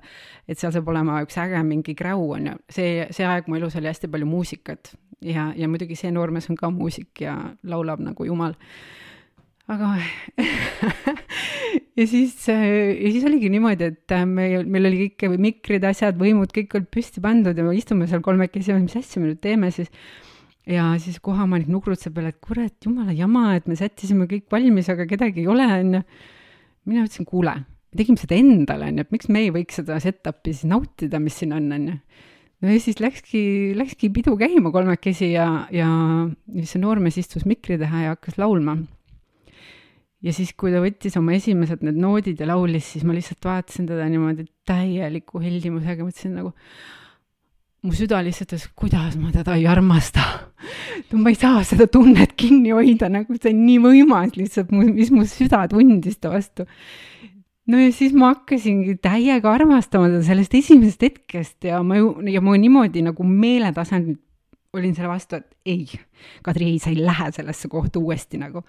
et seal saab olema üks äge mingi kräu, on ju. see, see aeg mu elus oli hästi palju muusikat ja, ja muidugi see noormees on ka muusik ja laulab nagu jumal. Aga ja siis, ja siis oligi niimoodi, et me, meil oli kõik mikrid, asjad, võimud, kõik olid püsti pandud ja me istume seal kolmekesi, mis asja me nüüd teeme siis ja siis kohaomanik nugrutseb veel, et kurat, jumala jama, et me sättisime kõik valmis, aga kedagi ei ole, onju mina ütlesin, kuule, me tegime seda endale, onju, et miks me ei võiks seda set-up'i siis nautida, mis siin on, onju. no ja siis läkski, läkski pidu käima kolmekesi ja, ja see noormees istus mikri taha ja hakkas laulma. Ja siis, kui ta võttis oma esimesed need noodid ja laulis, siis ma lihtsalt vaatasin teda niimoodi täieliku heldimusega, mõtlesin nagu, mu süda lihtsalt ütles, kuidas ma teda ei armasta. no ma ei saa seda tunnet kinni hoida, nagu see on nii võimas lihtsalt, mis mu süda tundis ta vastu. no ja siis ma hakkasingi täiega armastama teda sellest esimesest hetkest ja ma ju, ja ma niimoodi nagu meeletasandil olin selle vastu, et ei, Kadri, ei, sa ei lähe sellesse kohta uuesti nagu.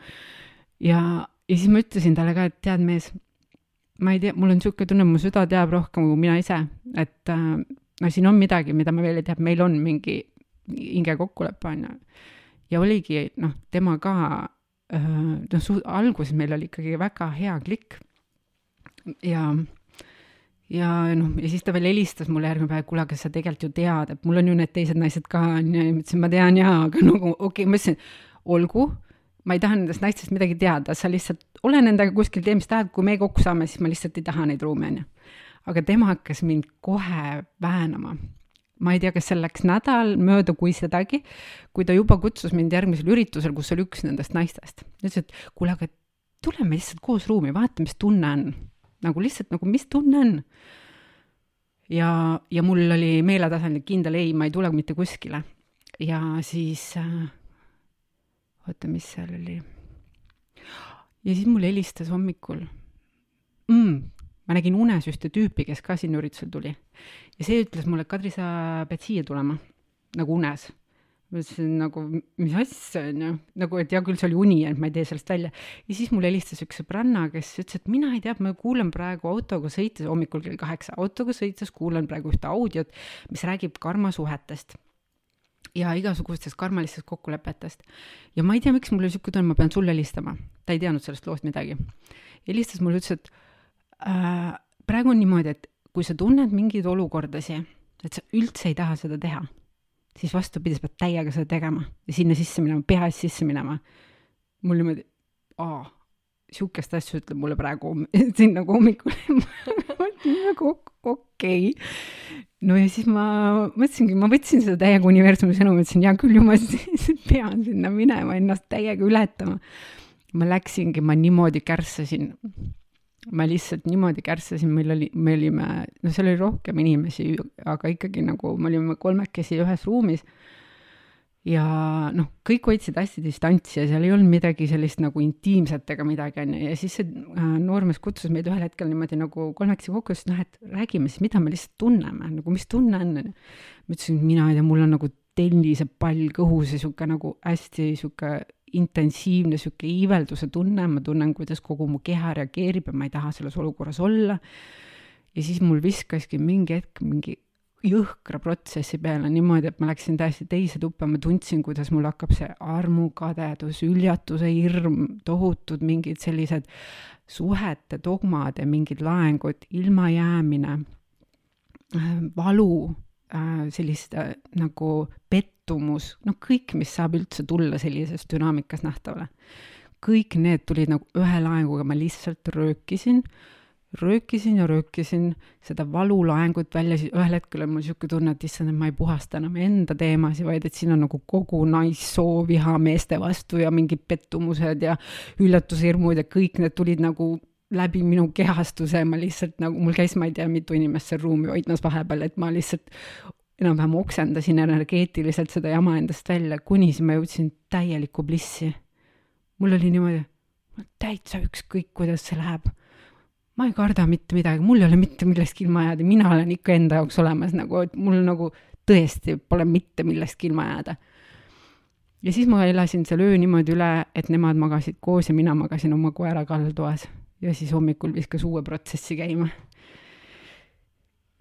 ja, ja siis ma ütlesin talle ka, et tead, mees, ma ei tea, mul on niisugune tunne, mu süda teab rohkem kui mina ise, et äh, no siin on midagi, mida ma veel ei tea, meil on mingi hinge kokkulepe, on ju. ja oligi, noh, tema ka, noh, su-, alguses meil oli ikkagi väga hea klikk ja ja noh, ja siis ta veel helistas mulle järgmine päev, kuule, aga sa tegelikult ju tead, et mul on ju need teised naised ka, on ju, ja ma ütlesin, ma tean jaa, aga nagu okei okay,, ma ütlesin, olgu, ma ei taha nendest naistest midagi teada, sa lihtsalt ole nendega kuskil, tee mis tahad, kui me kokku saame, siis ma lihtsalt ei taha neid ruume, on ju aga tema hakkas mind kohe väänama. ma ei tea, kas seal läks nädal mööda, kui sedagi, kui ta juba kutsus mind järgmisel üritusel, kus oli üks nendest naistest. ütles, et kuule, aga tuleme lihtsalt koos ruumi, vaata, mis tunne on. nagu lihtsalt nagu, mis tunne on. ja, ja mul oli meeletasandil kindel ei, ma ei tule mitte kuskile. ja siis äh,, oota, mis seal oli? ja siis mulle helistas hommikul mm, ma nägin unes ühte tüüpi, kes ka sinna üritusele tuli. ja see ütles mulle, Kadri, sa pead siia tulema, nagu unes. ma ütlesin nagu, mis asja, on ju, nagu et hea küll, see oli uni, et ma ei tee sellest välja. ja siis mulle helistas üks sõbranna, kes ütles, et mina ei tea, ma kuulen praegu autoga sõites, hommikul kell kaheksa, autoga sõites kuulan praegu ühte audiot, mis räägib karmasuhetest ja igasugustest karmalistest kokkulepetest. ja ma ei tea, miks mul oli niisugune tunne, ma pean sulle helistama. ta ei teadnud sellest loost midagi. helistas mulle, ütles, et äh, praegu on niimoodi, et kui sa tunned mingeid olukordasi, et sa üldse ei taha seda teha, siis vastupidi, sa pead täiega seda tegema ja sinna sisse minema, pea ees sisse minema. mul niimoodi, aa, sihukest asja ütleb mulle praegu siin nagu hommikul nagu okei okay. No ja siis ma mõtlesingi, ma võtsin seda täiega universumi sõnumi, ütlesin hea küll, ju ma pean sinna minema, ennast täiega ületama. ma läksingi, ma niimoodi kärssasin ma lihtsalt niimoodi kärssasin, meil oli, me olime, no seal oli rohkem inimesi, aga ikkagi nagu me olime kolmekesi ühes ruumis ja noh, kõik hoidsid hästi distantsi ja seal ei olnud midagi sellist nagu intiimset ega midagi, on ju, ja siis see äh, noormees kutsus meid ühel hetkel niimoodi nagu kolmekesi kokku, ütles noh, et räägime siis, mida me lihtsalt tunneme, nagu mis tunne on, on ju. ma ütlesin, mina ei tea, mul on nagu tennisepall kõhus ja sihuke nagu hästi sihuke intensiivne sihuke iivelduse tunne, ma tunnen, kuidas kogu mu keha reageerib ja ma ei taha selles olukorras olla. ja siis mul viskaski mingi hetk mingi jõhkra protsessi peale niimoodi, et ma läksin täiesti teise tuppa, ma tundsin, kuidas mul hakkab see armukadedus, üljatuse hirm, tohutud mingid sellised suhete dogmad ja mingid laengud, ilmajäämine, äh, valu, äh, sellist äh, nagu pettumus, no kõik, mis saab üldse tulla sellises dünaamikas nähtavale. kõik need tulid nagu ühe laenguga, ma lihtsalt röökisin röökisin ja röökisin seda valulaengut välja, siis ühel hetkel on mul niisugune tunne, et issand, et ma ei puhasta enam enda teemasid, vaid et siin on nagu kogu naissoo viha meeste vastu ja mingid pettumused ja üllatushirmud ja kõik need tulid nagu läbi minu kehastuse, ma lihtsalt nagu, mul käis, ma ei tea, mitu inimest seal ruumi hoidmas vahepeal, et ma lihtsalt enam-vähem oksendasin energeetiliselt seda jama endast välja, kuni siis ma jõudsin täielikku blissi. mul oli niimoodi, täitsa ükskõik, kuidas see läheb ma ei karda mitte midagi, mul ei ole mitte millestki ilma jääda, mina olen ikka enda jaoks olemas nagu, et mul nagu tõesti pole mitte millestki ilma jääda. ja siis ma elasin seal öö niimoodi üle, et nemad magasid koos ja mina magasin oma koera kalltoas ja siis hommikul viskas uue protsessi käima.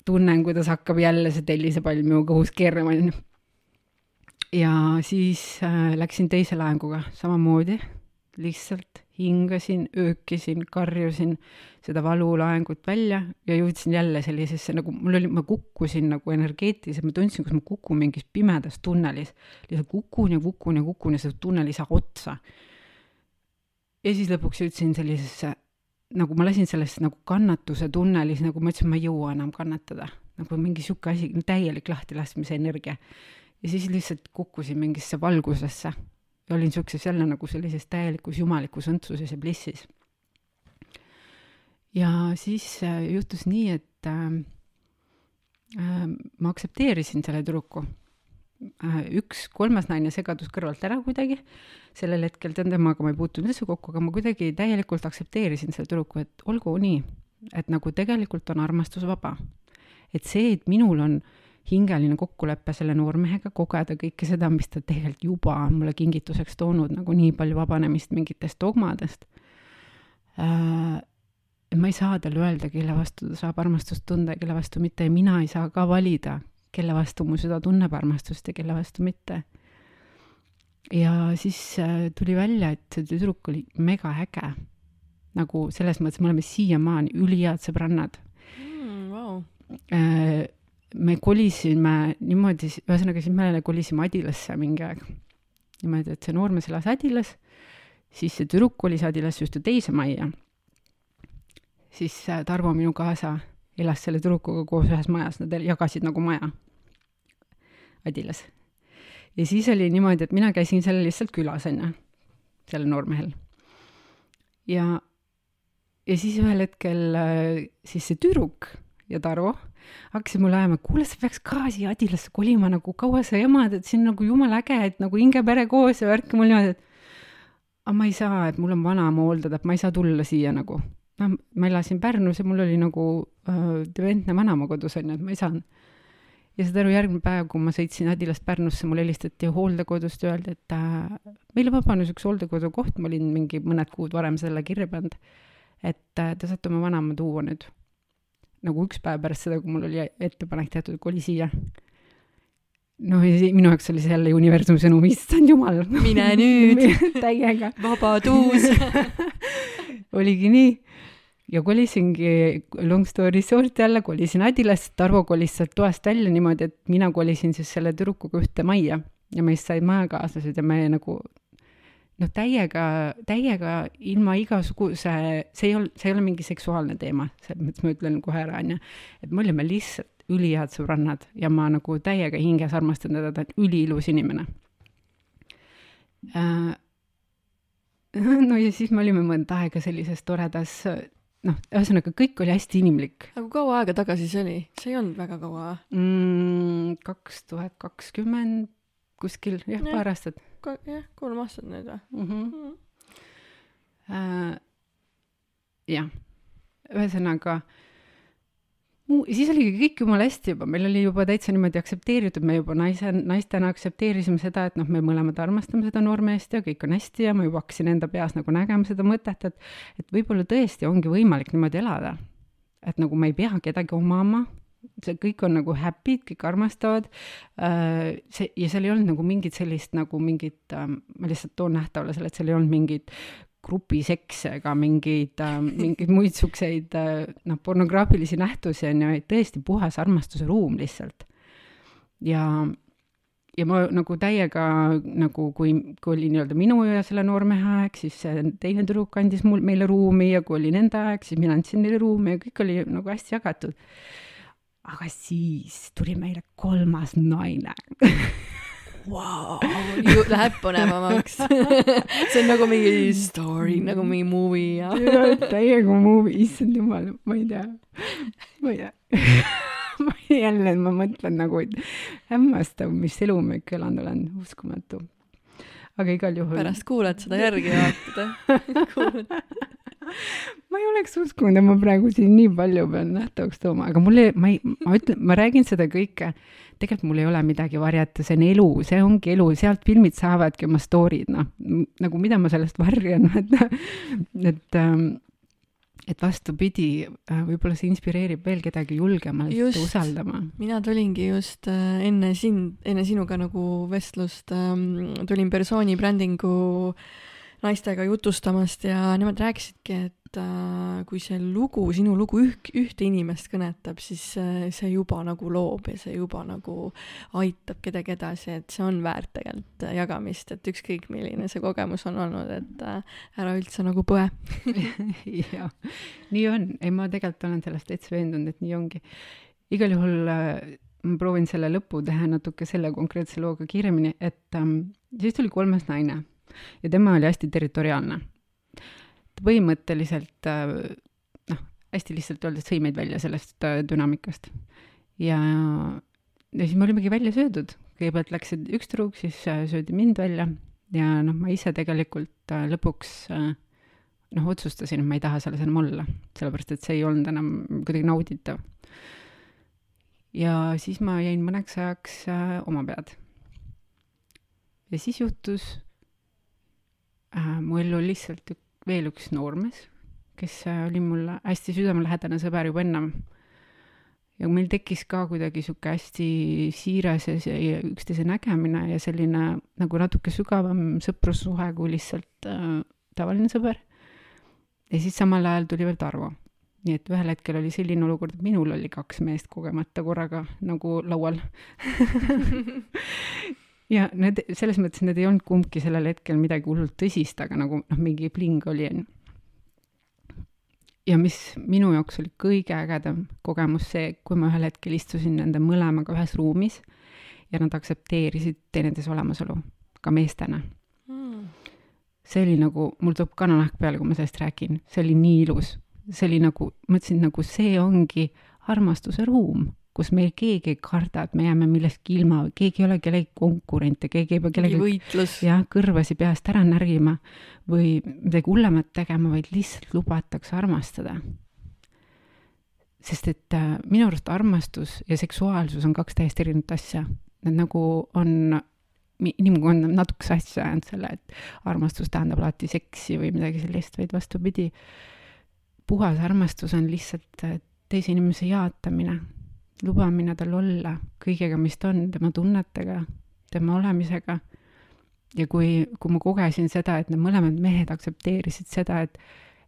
tunnen, kuidas hakkab jälle see tellisepall minu kõhus keerama, onju. ja siis äh, läksin teise laenguga samamoodi, lihtsalt hingasin, öökisin, karjusin seda valulaengut välja ja jõudsin jälle sellisesse nagu, mul oli, ma kukkusin nagu energeetiliselt, ma tundsin, kus ma kukun mingis pimedas tunnelis. lihtsalt kukun ja kukun ja kukun ja see tunnel ei saa otsa. ja siis lõpuks jõudsin sellisesse, nagu ma lasin sellest nagu kannatuse tunnelis, nagu ma ütlesin, ma ei jõua enam kannatada. nagu mingi sihuke asi, täielik lahtilaskmise energia. ja siis lihtsalt kukkusin mingisse valgusesse ja olin siukses jälle nagu sellises täielikus jumalikus õndsuses ja blissis. ja siis äh, juhtus nii, et äh, äh, ma aktsepteerisin selle tüdruku äh,. üks kolmas naine segadus kõrvalt ära kuidagi, sellel hetkel temaga ma ei puutunud üldse kokku, aga ma kuidagi täielikult aktsepteerisin selle tüdruku, et olgu nii, et nagu tegelikult on armastus vaba. et see, et minul on äh, hingeline kokkulepe selle noormehega, kogeda kõike seda, mis ta tegelikult juba on mulle kingituseks toonud, nagu nii palju vabanemist mingitest dogmadest äh,. ma ei saa talle öelda, kelle vastu ta saab armastust tunda ja kelle vastu mitte ja mina ei saa ka valida, kelle vastu mu süda tunneb armastust ja kelle vastu mitte. ja siis äh, tuli välja, et see tüdruk oli mega äge. nagu selles mõttes me oleme siiamaani ülihead sõbrannad mm,. Wow. Me kolisime niimoodi, ühesõnaga siis me kolisime Adilasse mingi aeg. niimoodi, et see noormees elas Adilas, siis see tüdruk kolis Adilasse just teise majja. siis äh, Tarvo, minu kaasa, elas selle tüdrukuga koos ühes majas, nad jagasid nagu maja Adilas. ja siis oli niimoodi, et mina käisin seal lihtsalt külas, onju, sellel noormehel. ja, ja siis ühel hetkel äh, siis see tüdruk ja Tarvo hakkasid mulle ajama, kuule, sa peaks ka siia Adilasse kolima, nagu kaua sa jamad, et siin nagu jumala äge, et nagu hingepere koos ja värk ja mul niimoodi, et aga ma ei saa, et mul on vanaema hooldada, et ma ei saa tulla siia nagu. noh, ma elasin Pärnus ja mul oli nagu äh, dementne vanaema kodus onju, et ma ei saanud. ja saad aru, järgmine päev, kui ma sõitsin Adilast Pärnusse, mulle helistati hooldekodust ja öeldi, et äh, meile vabanes üks hooldekodu koht, ma olin mingi mõned kuud varem selle kirja pannud. et äh, te saate oma vanaema tuua nüüd nagu üks päev pärast seda, kui mul oli ettepanek tehtud, koli siia. noh, minu jaoks oli see jälle universumi sõnum, issand jumal. mine nüüd täiega. vabadus oligi nii. ja kolisingi, long story short jälle, kolisin Adilasse, Tarvo kolis sealt toast välja niimoodi, et mina kolisin siis selle tüdrukuga ühte majja ja meist said majakaaslased ja me nagu noh, täiega, täiega ilma igasuguse, see ei olnud, see ei ole mingi seksuaalne teema, selles mõttes ma ütlen kohe ära, onju. et me olime lihtsalt ülihead sõbrannad ja ma nagu täiega hinges armastan teda, ta on üliilus inimene äh,. no ja siis me olime mõnda aega sellises toredas, noh, ühesõnaga kõik oli hästi inimlik. aga kaua aega tagasi see oli? see ei olnud väga kaua mm,. kaks tuhat kakskümmend kuskil, jah, paar aastat jah, kolm aastat nüüd või mm? -hmm. Mm -hmm. Uh, jah, ühesõnaga siis oligi kõik jumala hästi juba, meil oli juba täitsa niimoodi aktsepteeritud, me juba naise, naistena aktsepteerisime seda, et noh, me mõlemad armastame seda noormeest ja kõik on hästi ja ma juba hakkasin enda peas nagu nägema seda mõtet, et et võib-olla tõesti ongi võimalik niimoodi elada. et nagu ma ei pea kedagi omama, see kõik on nagu happy'd, kõik armastavad äh,. see ja seal ei olnud nagu mingit sellist nagu mingit äh,, ma lihtsalt toon nähtavale selle, et seal ei olnud mingit grupisekse ega mingeid äh,, mingeid muid siukseid äh, noh, pornograafilisi nähtusi on ju, vaid tõesti puhas armastuse ruum lihtsalt. ja, ja ma nagu täiega nagu, kui, kui oli nii-öelda minu ja selle noormehe aeg, siis teine tüdruk andis mul, meile ruumi ja kui oli nende aeg, siis mina andsin neile ruumi ja kõik oli nagu hästi jagatud. Aga siis tuli meile kolmas naine. Wow, läheb põnevamaks. See on nagu mingi story, nagu mingi movie ja täiega movie, issand jumal, ma ei tea, ma ei tea. Ma jälle, ma mõtlen nagu, et hämmastav, mis elu ma ikka elanud olen, uskumatu. aga igal juhul. pärast kuulad seda järgi ja vaatad ma ei oleks uskunud, et ma praegu siin nii palju pean nähtavaks tooma, aga mul ei, ma ei, ma ütlen, ma räägin seda kõike tegelikult mul ei ole midagi varjata, see on elu, see ongi elu, sealt filmid saavadki oma story'd, noh, nagu mida ma sellest varjan, et, et ähm, et vastupidi, äh, võib-olla see inspireerib veel kedagi julgemalt just, usaldama. mina tulingi just äh, enne sind, enne sinuga nagu vestlust ähm,, tulin persooni brändingu naistega jutustamast ja nemad rääkisidki, et kui see lugu, sinu lugu üht, ühte inimest kõnetab, siis äh, see juba nagu loob ja see juba nagu aitab kedagi edasi, et see on väärt tegelikult äh, jagamist, et ükskõik, milline see kogemus on olnud, et ära üldse nagu põe. Jah, nii on, ei ma tegelikult olen sellest täitsa veendunud, et nii ongi. igal juhul ma proovin selle lõpu teha natuke selle konkreetse looga kiiremini, et ähm, siis tuli kolmas naine ja tema oli hästi territoriaalne põhimõtteliselt äh, noh, hästi lihtsalt öeldes sõi meid välja sellest äh, dünaamikast. ja, ja siis me olimegi välja söödud, kõigepealt läksid üks tüdruk, siis äh, söödi mind välja ja noh, ma ise tegelikult lõpuks noh, otsustasin, et ma ei taha selles enam olla, sellepärast et see ei olnud enam kuidagi nauditav. ja siis ma jäin mõneks ajaks oma pead. ja siis juhtus äh, mu ellu lihtsalt üks veel üks noormees, kes äh, oli mul hästi südamelähedane sõber juba ennem. ja meil tekkis ka kuidagi sihuke hästi siiras ja üksteise nägemine ja selline nagu natuke sügavam sõprussuhe kui lihtsalt äh, tavaline sõber. ja siis samal ajal tuli veel Tarvo. nii et ühel hetkel oli selline olukord, et minul oli kaks meest kogemata korraga nagu laual ja need, selles mõttes need ei olnud kumbki sellel hetkel midagi hullult tõsist, aga nagu noh, mingi pling oli, onju. ja mis minu jaoks oli kõige ägedam kogemus see, kui ma ühel hetkel istusin nende mõlemaga ühes ruumis ja nad aktsepteerisid teineteise olemasolu, ka meestena. Mm.. see oli nagu, mul tuleb kananahk peale, kui ma sellest räägin, see oli nii ilus, see oli nagu, mõtlesin nagu see ongi armastuse ruum kus meil keegi ei karda, et me jääme millestki ilma, keegi ei ole kellegi konkurent ja keegi ei pea kellegi jah, kõrvasi peast ära närima või midagi hullemat tegema, vaid lihtsalt lubatakse armastada. sest et äh, minu arust armastus ja seksuaalsus on kaks täiesti erinevat asja. Need nagu on inimene on natuke sassi ajanud selle, et armastus tähendab alati seksi või midagi sellist, vaid vastupidi, puhas armastus on lihtsalt äh, teise inimese jaatamine lubamine tal olla kõigega, mis ta on, tema tunnetega, tema olemisega. ja kui, kui ma kogesin seda, et need mõlemad mehed aktsepteerisid seda, et,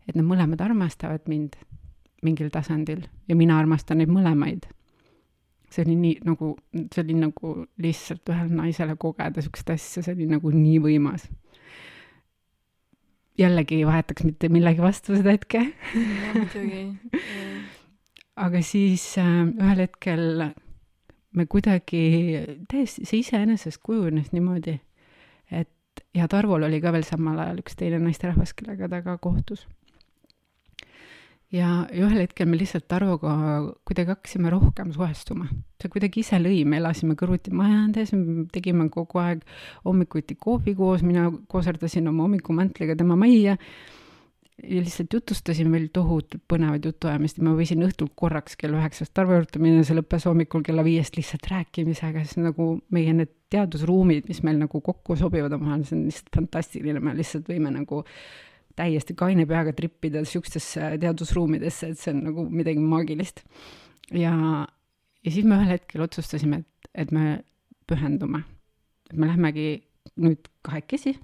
et nad mõlemad armastavad mind mingil tasandil ja mina armastan neid mõlemaid. see oli nii nagu, see oli nagu lihtsalt ühele naisele kogeda siukest asja, see oli nagu nii võimas jällegi ei vahetaks mitte millegi vastu seda hetke. muidugi aga siis äh, ühel hetkel me kuidagi, täiesti, see iseenesest kujunes niimoodi, et ja Tarvol oli ka veel samal ajal üks teine naisterahvas, kellega ta ka kohtus. ja, ühel hetkel me lihtsalt Tarvoga kuidagi hakkasime rohkem suhestuma. see kuidagi ise lõi, me elasime kõrvuti majades, me tegime kogu aeg hommikuti kohvi koos, mina kooserdasin oma hommikumantliga tema majja ja lihtsalt jutustasime meil tohutult põnevaid jutuajamist ja ma võisin õhtul korraks kella üheksast Tarvo juurde minna, see lõppes hommikul kella viiest lihtsalt rääkimisega, siis nagu meie need teadusruumid, mis meil nagu kokku sobivad omavahel, see on lihtsalt fantastiline, me lihtsalt võime nagu täiesti kaine peaga trippida siukestesse teadusruumidesse, et see on nagu midagi maagilist. ja, ja siis me ühel hetkel otsustasime, et, et me pühendume. et me lähmegi nüüd kahekesi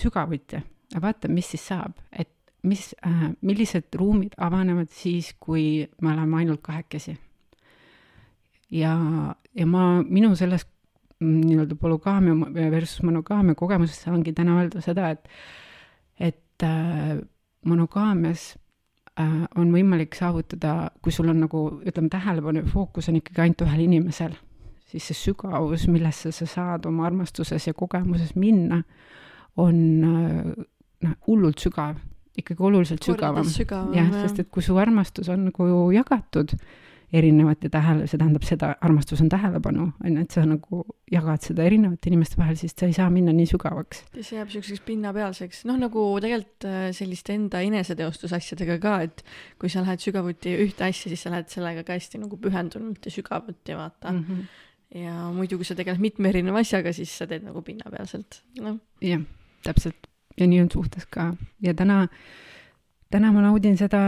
sügavuti ja vaatame, mis siis saab, et mis äh,, millised ruumid avanevad siis, kui me oleme ainult kahekesi. ja, ja ma, minu selles nii-öelda polügaamia versus monogaamia kogemusest saangi täna öelda seda, et, et äh, monogaamias äh, on võimalik saavutada, kui sul on nagu, ütleme, tähelepanu ja fookus on ikkagi ainult ühel inimesel, siis see sügavus, millesse sa saad oma armastuses ja kogemuses minna, on äh, noh, hullult sügav ikkagi oluliselt sügavam. jah, sest et kui su armastus on nagu jagatud erinevate tähele, see tähendab seda, armastus on tähelepanu, on ju, et sa nagu jagad seda erinevate inimeste vahel, siis sa ei saa minna nii sügavaks. see jääb niisuguseks pinnapealseks, noh nagu tegelikult äh, selliste enda eneseteostusasjadega ka, et kui sa lähed sügavuti ühte asja, siis sa lähed sellega ka hästi nagu pühendunult ja sügavuti, vaata mm. -hmm. ja muidu, kui sa tegeled mitme erineva asjaga, siis sa teed nagu pinnapealselt, noh. jah, täpselt ja nii on suhtes ka ja täna, täna ma naudin seda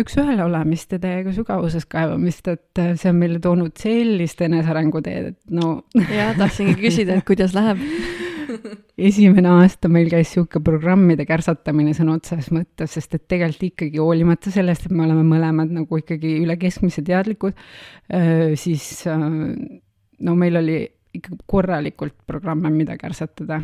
üks-ühele olemist ja täiega sügavuses kaevamist, et see on meile toonud sellist enesearengu teed, et no. jah, tahtsingi küsida, et kuidas läheb esimene aasta meil käis sihuke programmide kärsatamine sõna otseses mõttes, sest et tegelikult ikkagi hoolimata sellest, et me oleme mõlemad nagu ikkagi üle keskmise teadlikud, siis no meil oli ikka korralikult programme, mida kärsatada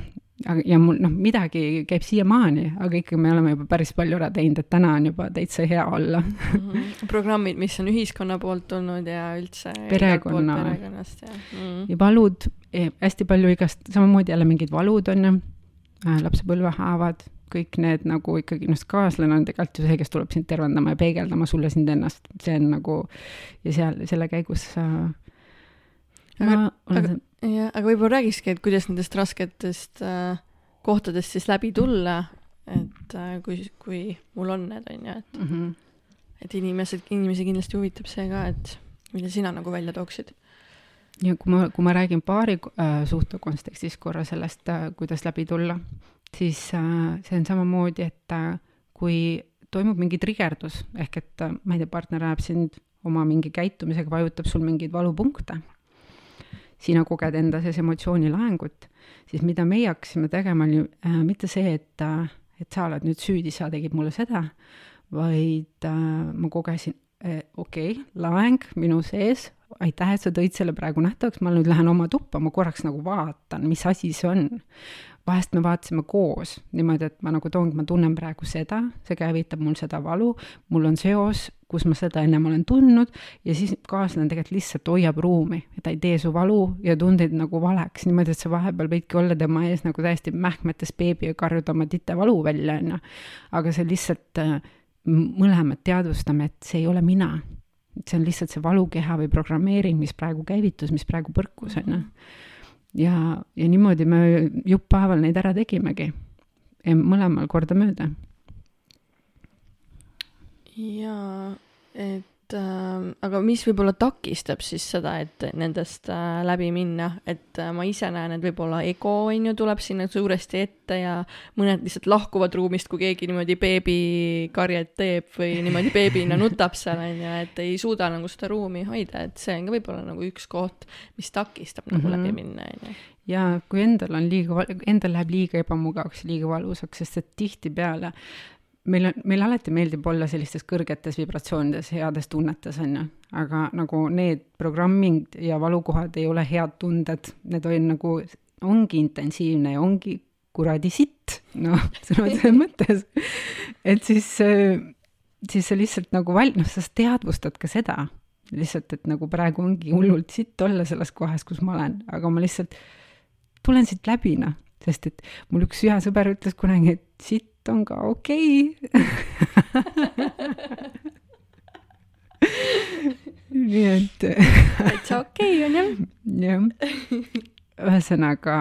ja mul noh, midagi käib siiamaani, aga ikkagi me oleme juba päris palju ära teinud, et täna on juba täitsa hea olla mm. -hmm. programmid, mis on ühiskonna poolt tulnud ja üldse perekonna, perekonnast ja mm. -hmm. ja valud eh,, hästi palju igast, samamoodi jälle mingid valud on ju äh,, lapsepõlvehaavad, kõik need nagu ikkagi, noh, kaaslane on tegelikult ju see, kes tuleb sind tervendama ja peegeldama sulle sind ennast, see on nagu ja seal selle käigus äh, aga, aga, jah, aga võib-olla räägikski, et kuidas nendest rasketest äh, kohtadest siis läbi tulla, et äh, kui, kui mul on need, on ju, et mm, -hmm. et inimesed, inimesi kindlasti huvitab see ka, et mida sina nagu välja tooksid. ja kui ma, kui ma räägin paari äh, suhte kontekstis korra sellest äh,, kuidas läbi tulla, siis äh, see on samamoodi, et äh, kui toimub mingi trigerdus, ehk et äh, ma ei tea, partner ajab sind oma mingi käitumisega, vajutab sul mingeid valupunkte sina koged enda sees emotsioonilaengut, siis mida meie hakkasime tegema, oli äh, mitte see, et äh,, et sa oled nüüd süüdi, sa tegid mulle seda, vaid äh, ma kogesin äh,, okei okay,, laeng minu sees, aitäh, et sa tõid selle praegu nähtavaks, ma nüüd lähen oma tuppa, ma korraks nagu vaatan, mis asi see on vahest me vaatasime koos niimoodi, et ma nagu toongi, ma tunnen praegu seda, see käivitab mul seda valu, mul on seos, kus ma seda ennem olen tundnud ja siis kaaslane tegelikult lihtsalt hoiab ruumi ta ei tee su valu ja tundeid nagu valeks, niimoodi, et sa vahepeal võidki olla tema ees nagu täiesti mähkmetes beebi ja karjuda oma tite valu välja, on ju. aga see lihtsalt, äh, mõlemad teadvustame, et see ei ole mina see on lihtsalt see valukeha või programmeering, mis praegu käivitus, mis praegu põrkus, on ju ja, ja niimoodi me jupppäeval neid ära tegimegi. mõlemal kordamööda. jaa, et et äh, aga mis võib-olla takistab siis seda, et nendest äh, läbi minna, et äh, ma ise näen, et võib-olla ego on ju, tuleb sinna suuresti ette ja mõned lihtsalt lahkuvad ruumist, kui keegi niimoodi beebikarjet teeb või niimoodi beebina nutab seal on ju, et ei suuda nagu seda ruumi hoida, et see on ka võib-olla nagu üks koht, mis takistab nagu mm -hmm. läbi minna on ju. Ja kui endal on liiga, endal läheb liiga ebamugavaks, liiga valusaks, sest et tihtipeale meil on, meile alati meeldib olla sellistes kõrgetes vibratsioonides, heades tunnetes, on ju, aga nagu need programmid ja valukohad ei ole head tunded, need on nagu, ongi intensiivne ja ongi kuradi sitt, noh, sõna otseses mõttes. et siis, siis sa lihtsalt nagu val-, noh, sa teadvustad ka seda, lihtsalt, et nagu praegu ongi hullult sitt olla selles kohas, kus ma olen, aga ma lihtsalt tulen siit läbi, noh, sest et mul üks hea sõber ütles kunagi, et sitt on ka okei okay. nii et täitsa okei on jah. jah, ühesõnaga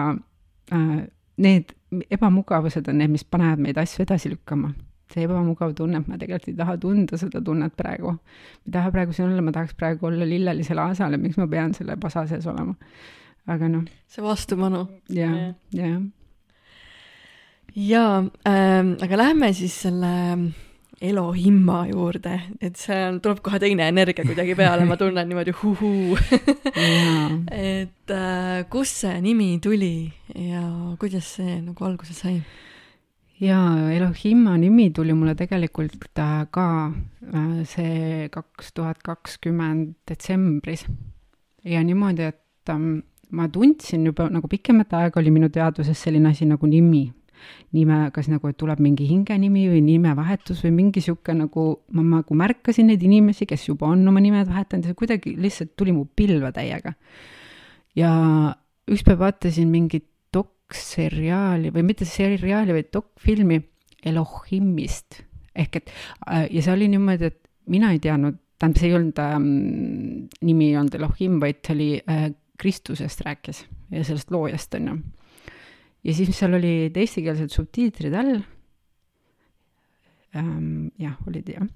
äh, need ebamugavused on need, mis panevad meid asju edasi lükkama. see ebamugav tunne, et ma tegelikult ei taha tunda seda tunnet praegu. ma ei taha praegu siin olla, ma tahaks praegu olla lillelisel aasal ja miks ma pean selle pasa sees olema. aga noh. see vastupanu. jah, jah jaa ähm,, aga lähme siis selle Elohimma juurde, et see on, tuleb kohe teine energia kuidagi peale, ma tunnen niimoodi huhuu et äh, kust see nimi tuli ja kuidas see nagu alguse sai? jaa, Elohimma nimi tuli mulle tegelikult äh, ka äh, see kaks tuhat kakskümmend detsembris. ja niimoodi, et ähm, ma tundsin juba nagu pikemat aega oli minu teadvuses selline asi nagu nimi nime, kas nagu, et tuleb mingi hingenimi või nimevahetus või mingi sihuke nagu, ma nagu märkasin neid inimesi, kes juba on oma nimed vahetanud ja kuidagi lihtsalt tuli mu pilve täiega. ja üks päev vaatasin mingit dokseriaali või mitte seriaali, vaid dokfilmi Elohimist ehk et äh, ja see oli niimoodi, et mina ei teadnud, tähendab, see ei olnud ähm,, nimi ei olnud Elohim, vaid see oli äh, Kristusest rääkis ja sellest loojast, on ju ja siis seal olid eestikeelsed subtiitrid all ähm,. jah, olid jah.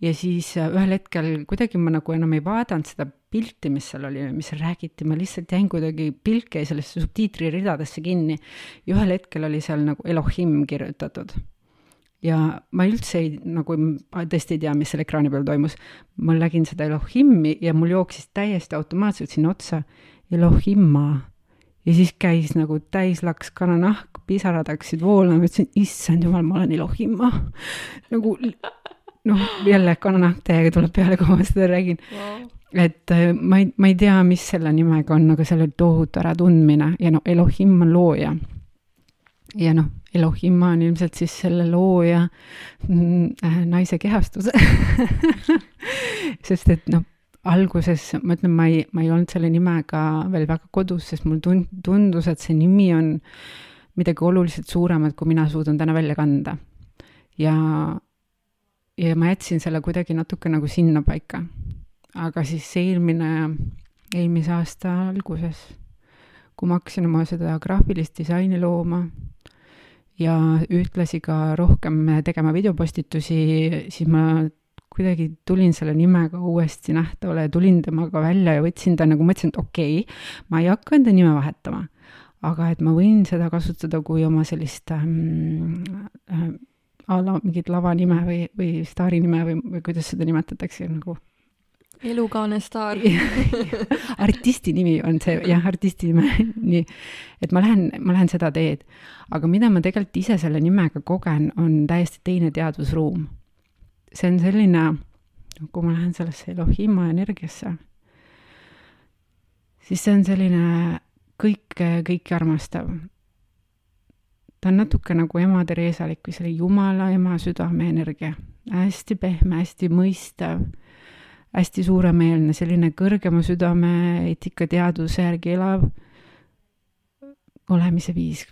ja siis äh, ühel hetkel kuidagi ma nagu enam ei vaadanud seda pilti, mis seal oli, mis seal räägiti, ma lihtsalt jäin kuidagi, pilk jäi sellesse subtiitriridadesse kinni. ja ühel hetkel oli seal nagu Elohim kirjutatud. ja ma üldse ei, nagu tõesti ei tea, mis seal ekraani peal toimus. ma nägin seda Elohimi ja mul jooksis täiesti automaatselt sinna otsa Elohimma ja siis käis nagu täislaks kananahk, pisarad hakkasid voolama, ütlesin, issand jumal, ma olen Elohima. nagu noh, jälle kananahk täiega tuleb peale, kui ma seda räägin wow.. et äh, ma ei, ma ei tea, mis selle nimega on, aga seal oli tohutu äratundmine ja no Elohim on looja. ja noh, Elohima on ilmselt siis selle looja mm, äh, naise kehastus sest et noh alguses ma ütlen, ma ei, ma ei olnud selle nimega veel väga kodus, sest mul tund-, tundus, et see nimi on midagi oluliselt suuremat, kui mina suudan täna välja kanda. ja, ja ma jätsin selle kuidagi natuke nagu sinnapaika. aga siis eelmine, eelmise aasta alguses, kui ma hakkasin oma seda graafilist disaini looma ja ühtlasi ka rohkem tegema videopostitusi, siis ma kuidagi tulin selle nimega uuesti nähtavale ja tulin temaga välja ja võtsin ta nagu, mõtlesin, et okei okay,, ma ei hakka enda nime vahetama, aga et ma võin seda kasutada kui oma sellist ähm, äh, a la mingit lavanime või, või staari nime või, või kuidas seda nimetatakse nagu elukaane staar artisti nimi on see, jah, artisti nime, nii. et ma lähen, ma lähen seda teed. aga mida ma tegelikult ise selle nimega kogen, on täiesti teine teadvusruum see on selline, kui ma lähen sellesse Elohima energiasse, siis see on selline kõike, kõiki armastav. ta on natuke nagu ema Theresalik või selle Jumala ema südame energia, hästi pehme, hästi mõistev, hästi suuremeelne, selline kõrgema südame eetika teaduse järgi elav olemise viis,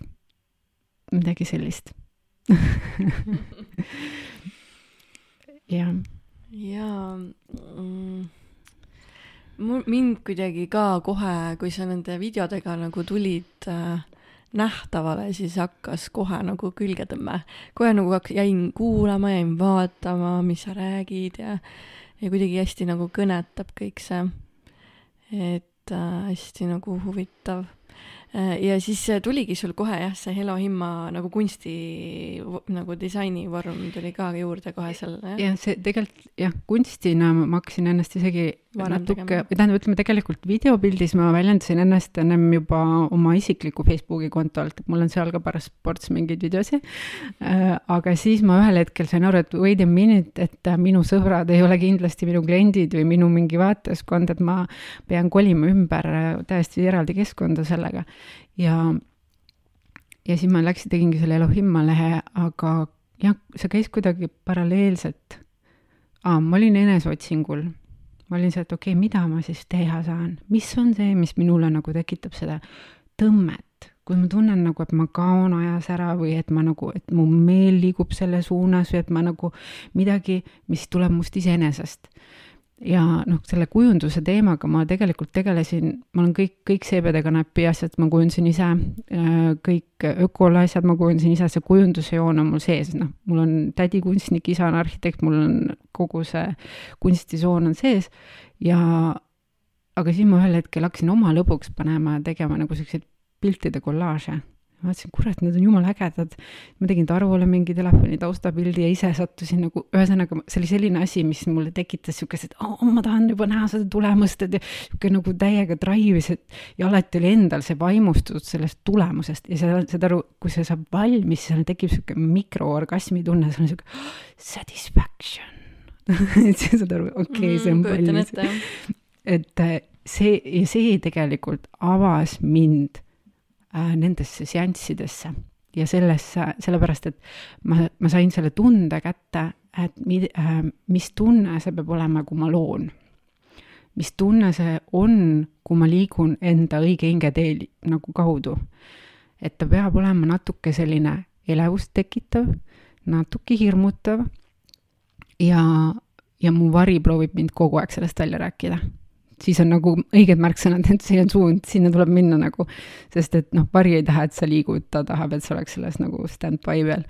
midagi sellist jah. jaa mm, mind kuidagi ka kohe, kui sa nende videodega nagu tulid äh, nähtavale, siis hakkas kohe nagu külgetõmme. kohe nagu hak-, jäin kuulama, jäin vaatama, mis sa räägid ja, ja kuidagi hästi nagu kõnetab kõik see. et äh, hästi nagu huvitav ja siis tuligi sul kohe jah, see Hello Himma nagu kunsti nagu disainivorm tuli ka juurde kohe seal jah? jah, see tegelikult jah, kunstina ma hakkasin ennast isegi Varem natuke, või tähendab, ütleme tegelikult videopildis ma väljendasin ennast ennem juba oma isikliku Facebooki kontolt, et mul on seal ka paras ports mingeid videosi äh,. aga siis ma ühel hetkel sain aru, et wait a minute, et minu sõbrad ei ole kindlasti minu kliendid või minu mingi vaatajaskond, et ma pean kolima ümber äh, täiesti eraldi keskkonda sellega. Ja, ja siis ma läksin, tegingi selle Elohimma lehe, aga jah, see käis kuidagi paralleelselt. aa, ma olin eneseotsingul. Ma olin seal, et okei okay,, mida ma siis teha saan, mis on see, mis minule nagu tekitab seda tõmmet, kui ma tunnen nagu, et ma kaon ajas ära või et ma nagu, et mu meel liigub selle suunas või et ma nagu midagi, mis tuleb must iseenesest ja noh, selle kujunduse teemaga ma tegelikult tegelesin, ma olen kõik, kõik seepedekanäpi asjad ma kujundasin ise, äh, kõik ökole asjad ma kujundasin ise, see kujunduse joon on mul sees, noh, mul on tädi kunstnik, isa on arhitekt, mul on kogu see kunstisoon on sees. Ja aga siis ma ühel hetkel hakkasin oma lõbuks panema, tegema nagu siukseid piltide kollaaže ma mõtlesin, kurat, need on jumala ägedad. ma tegin Tarvole mingi telefoni taustapildi ja ise sattusin nagu, ühesõnaga see oli selline asi, mis mulle tekitas siukest, et oh, ma tahan juba näha seda tulemust, et sihuke nagu täiega drive'is, et ja alati oli endal see vaimustus sellest tulemusest ja sa saad aru, kui see saab valmis, siis tekib sihuke mikroorgasmi tunne, see on sihuke oh, satisfaction et sa saad aru, okei okay,, see on mm, valmis. et äh, see, ja see tegelikult avas mind nendesse seanssidesse ja sellesse, sellepärast et ma, ma sain selle tunde kätte, et mi, äh, mis tunne see peab olema, kui ma loon. mis tunne see on, kui ma liigun enda õige hingetee nagu kaudu. et ta peab olema natuke selline elevust tekitav, natuke hirmutav ja, ja mu vari proovib mind kogu aeg sellest välja rääkida siis on nagu õiged märksõnad, et see on suund, sinna tuleb minna nagu, sest et noh, vari ei taha, et sa liigud, ta tahab, et sa oleks selles nagu stand-by peal.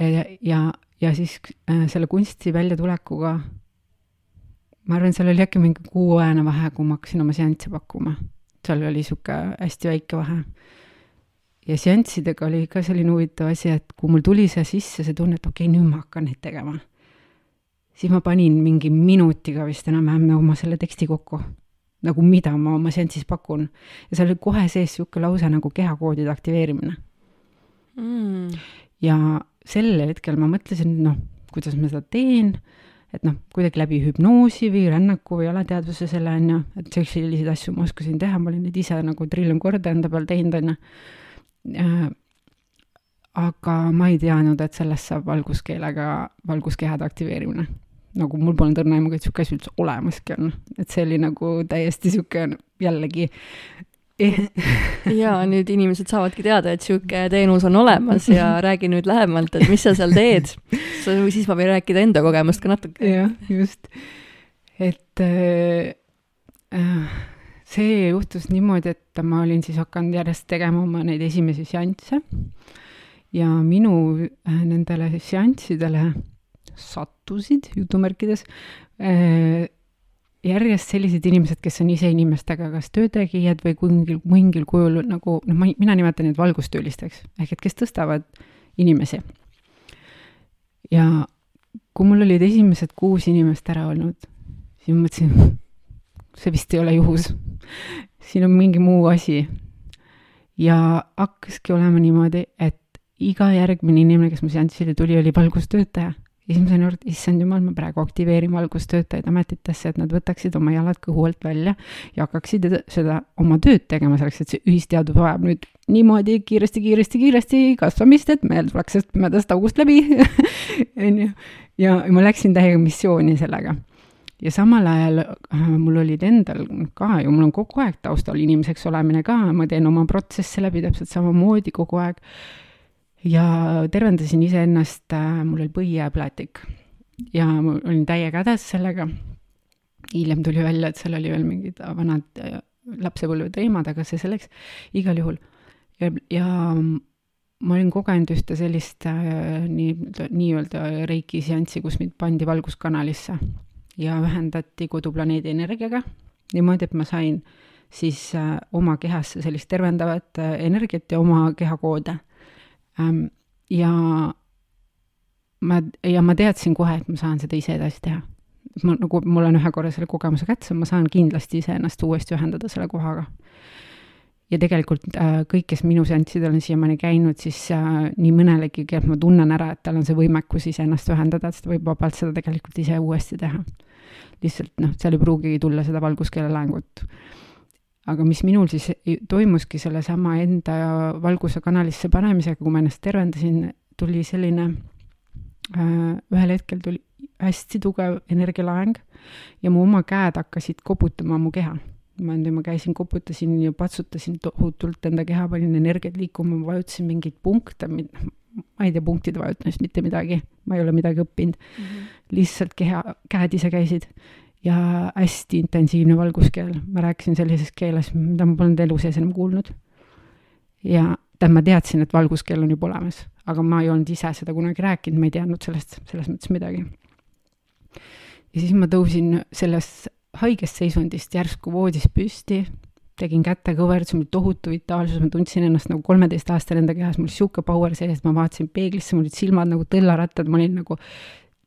ja, ja, ja siis äh, selle kunsti väljatulekuga, ma arvan, seal oli äkki mingi kuuajane vahe, kui ma hakkasin oma seansse pakkuma. seal oli sihuke hästi väike vahe. ja seanssidega oli ka selline huvitav asi, et kui mul tuli see sisse, see tunne, et okei okay,, nüüd ma hakkan neid tegema siis ma panin mingi minutiga vist enam-vähem oma selle teksti kokku. nagu mida ma oma seansis pakun. ja seal oli kohe sees niisugune lause nagu kehakoodide aktiveerimine. Mm.. ja sel hetkel ma mõtlesin, noh, kuidas ma seda teen, et noh, kuidagi läbi hüpnoosi või rännaku või alateadvuse selle, on ju, et selliseid asju ma oskasin teha, ma olin neid ise nagu triljon korda enda peal teinud, on ju. Aga ma ei teadnud, et sellest saab valguskeelega valguskehade aktiveerimine nagu mul polnud õrna aimugi, et sihuke asi üldse olemaski on, et see oli nagu täiesti sihuke jällegi ja nüüd inimesed saavadki teada, et sihuke teenus on olemas ja räägi nüüd lähemalt, et mis sa seal teed. siis ma võin rääkida enda kogemust ka natuke. jah, just. et äh, äh, see juhtus niimoodi, et ma olin siis hakanud järjest tegema oma neid esimesi seansse ja minu äh, nendele seanssidele sattusid jutumärkides äh, järjest sellised inimesed, kes on ise inimestega kas töötegijad või mingil, mingil kujul nagu noh, ma, mina nimetan neid valgustöölisteks ehk et kes tõstavad inimesi. ja kui mul olid esimesed kuus inimest ära olnud, siis ma mõtlesin, see vist ei ole juhus. siin on mingi muu asi. ja hakkaski olema niimoodi, et iga järgmine inimene, kes mu seansile tuli, oli valgustöötaja ja siis ma sain aru, et issand jumal, ma praegu aktiveerin valgustöötajaid ametitesse, et nad võtaksid oma jalad kõhu alt välja ja hakkaksid seda oma tööd tegema selleks, et see ühisteadus vajab nüüd niimoodi kiiresti, kiiresti, kiiresti kasvamist, et me tuleks sellest pimedast august läbi, on ju. ja ma läksin täiega missiooni sellega ja samal ajal äh, mul olid endal ka ju, mul on kogu aeg taustal inimeseks olemine ka, ma teen oma protsesse läbi täpselt samamoodi kogu aeg ja tervendasin iseennast, äh, mul oli põhijääplätik ja ma olin täiega hädas sellega. hiljem tuli välja, et seal oli veel mingid vanad äh, lapsepõlve teemad, aga see selleks, igal juhul. ja, ja ma olin kogenud ühte sellist äh, nii, nii-öelda reiki seanssi, kus mind pandi valguskanalisse ja ühendati koduplaneedi energiaga niimoodi, et ma sain siis oma kehasse sellist tervendavat energiat ja oma kehakoode ja ma, ja ma teadsin kohe, et ma saan seda ise edasi teha. ma nagu, mul on ühe korra selle kogemuse kätte, ma saan kindlasti iseennast uuesti ühendada selle kohaga. ja tegelikult äh, kõik, kes minu seanssidel on siiamaani käinud, siis äh, nii mõnelegi, kellelt ma tunnen ära, et tal on see võimekus iseennast ühendada, et ta võib vabalt seda tegelikult ise uuesti teha. lihtsalt noh, seal ei pruugigi tulla seda valguskeele loengut aga mis minul siis toimuski sellesama enda valguse kanalisse panemisega, kui ma ennast tervendasin, tuli selline äh,, ühel hetkel tuli hästi tugev energialaeng ja mu oma käed hakkasid koputama mu keha. ma ma käisin, koputasin ja patsutasin tohutult enda keha, panin energiat liikuma, vajutasin mingeid punkte, ma ei tea punktide vajutamist mitte midagi, ma ei ole midagi õppinud mm. -hmm. lihtsalt keha, käed ise käisid ja hästi intensiivne valguskeel, ma rääkisin sellises keeles, mida ma polnud elu sees enam kuulnud. ja tähendab, ma teadsin, et valguskeel on juba olemas, aga ma ei olnud ise seda kunagi rääkinud, ma ei teadnud sellest selles mõttes midagi. ja siis ma tõusin sellest haigest seisundist järsku voodis püsti, tegin kätekõverdusi, mul tohutu vitaalsus, ma tundsin ennast nagu kolmeteistaastane enda kehas, mul sihuke power sees, ma vaatasin peeglisse, mul olid silmad nagu tõllarattad, ma olin nagu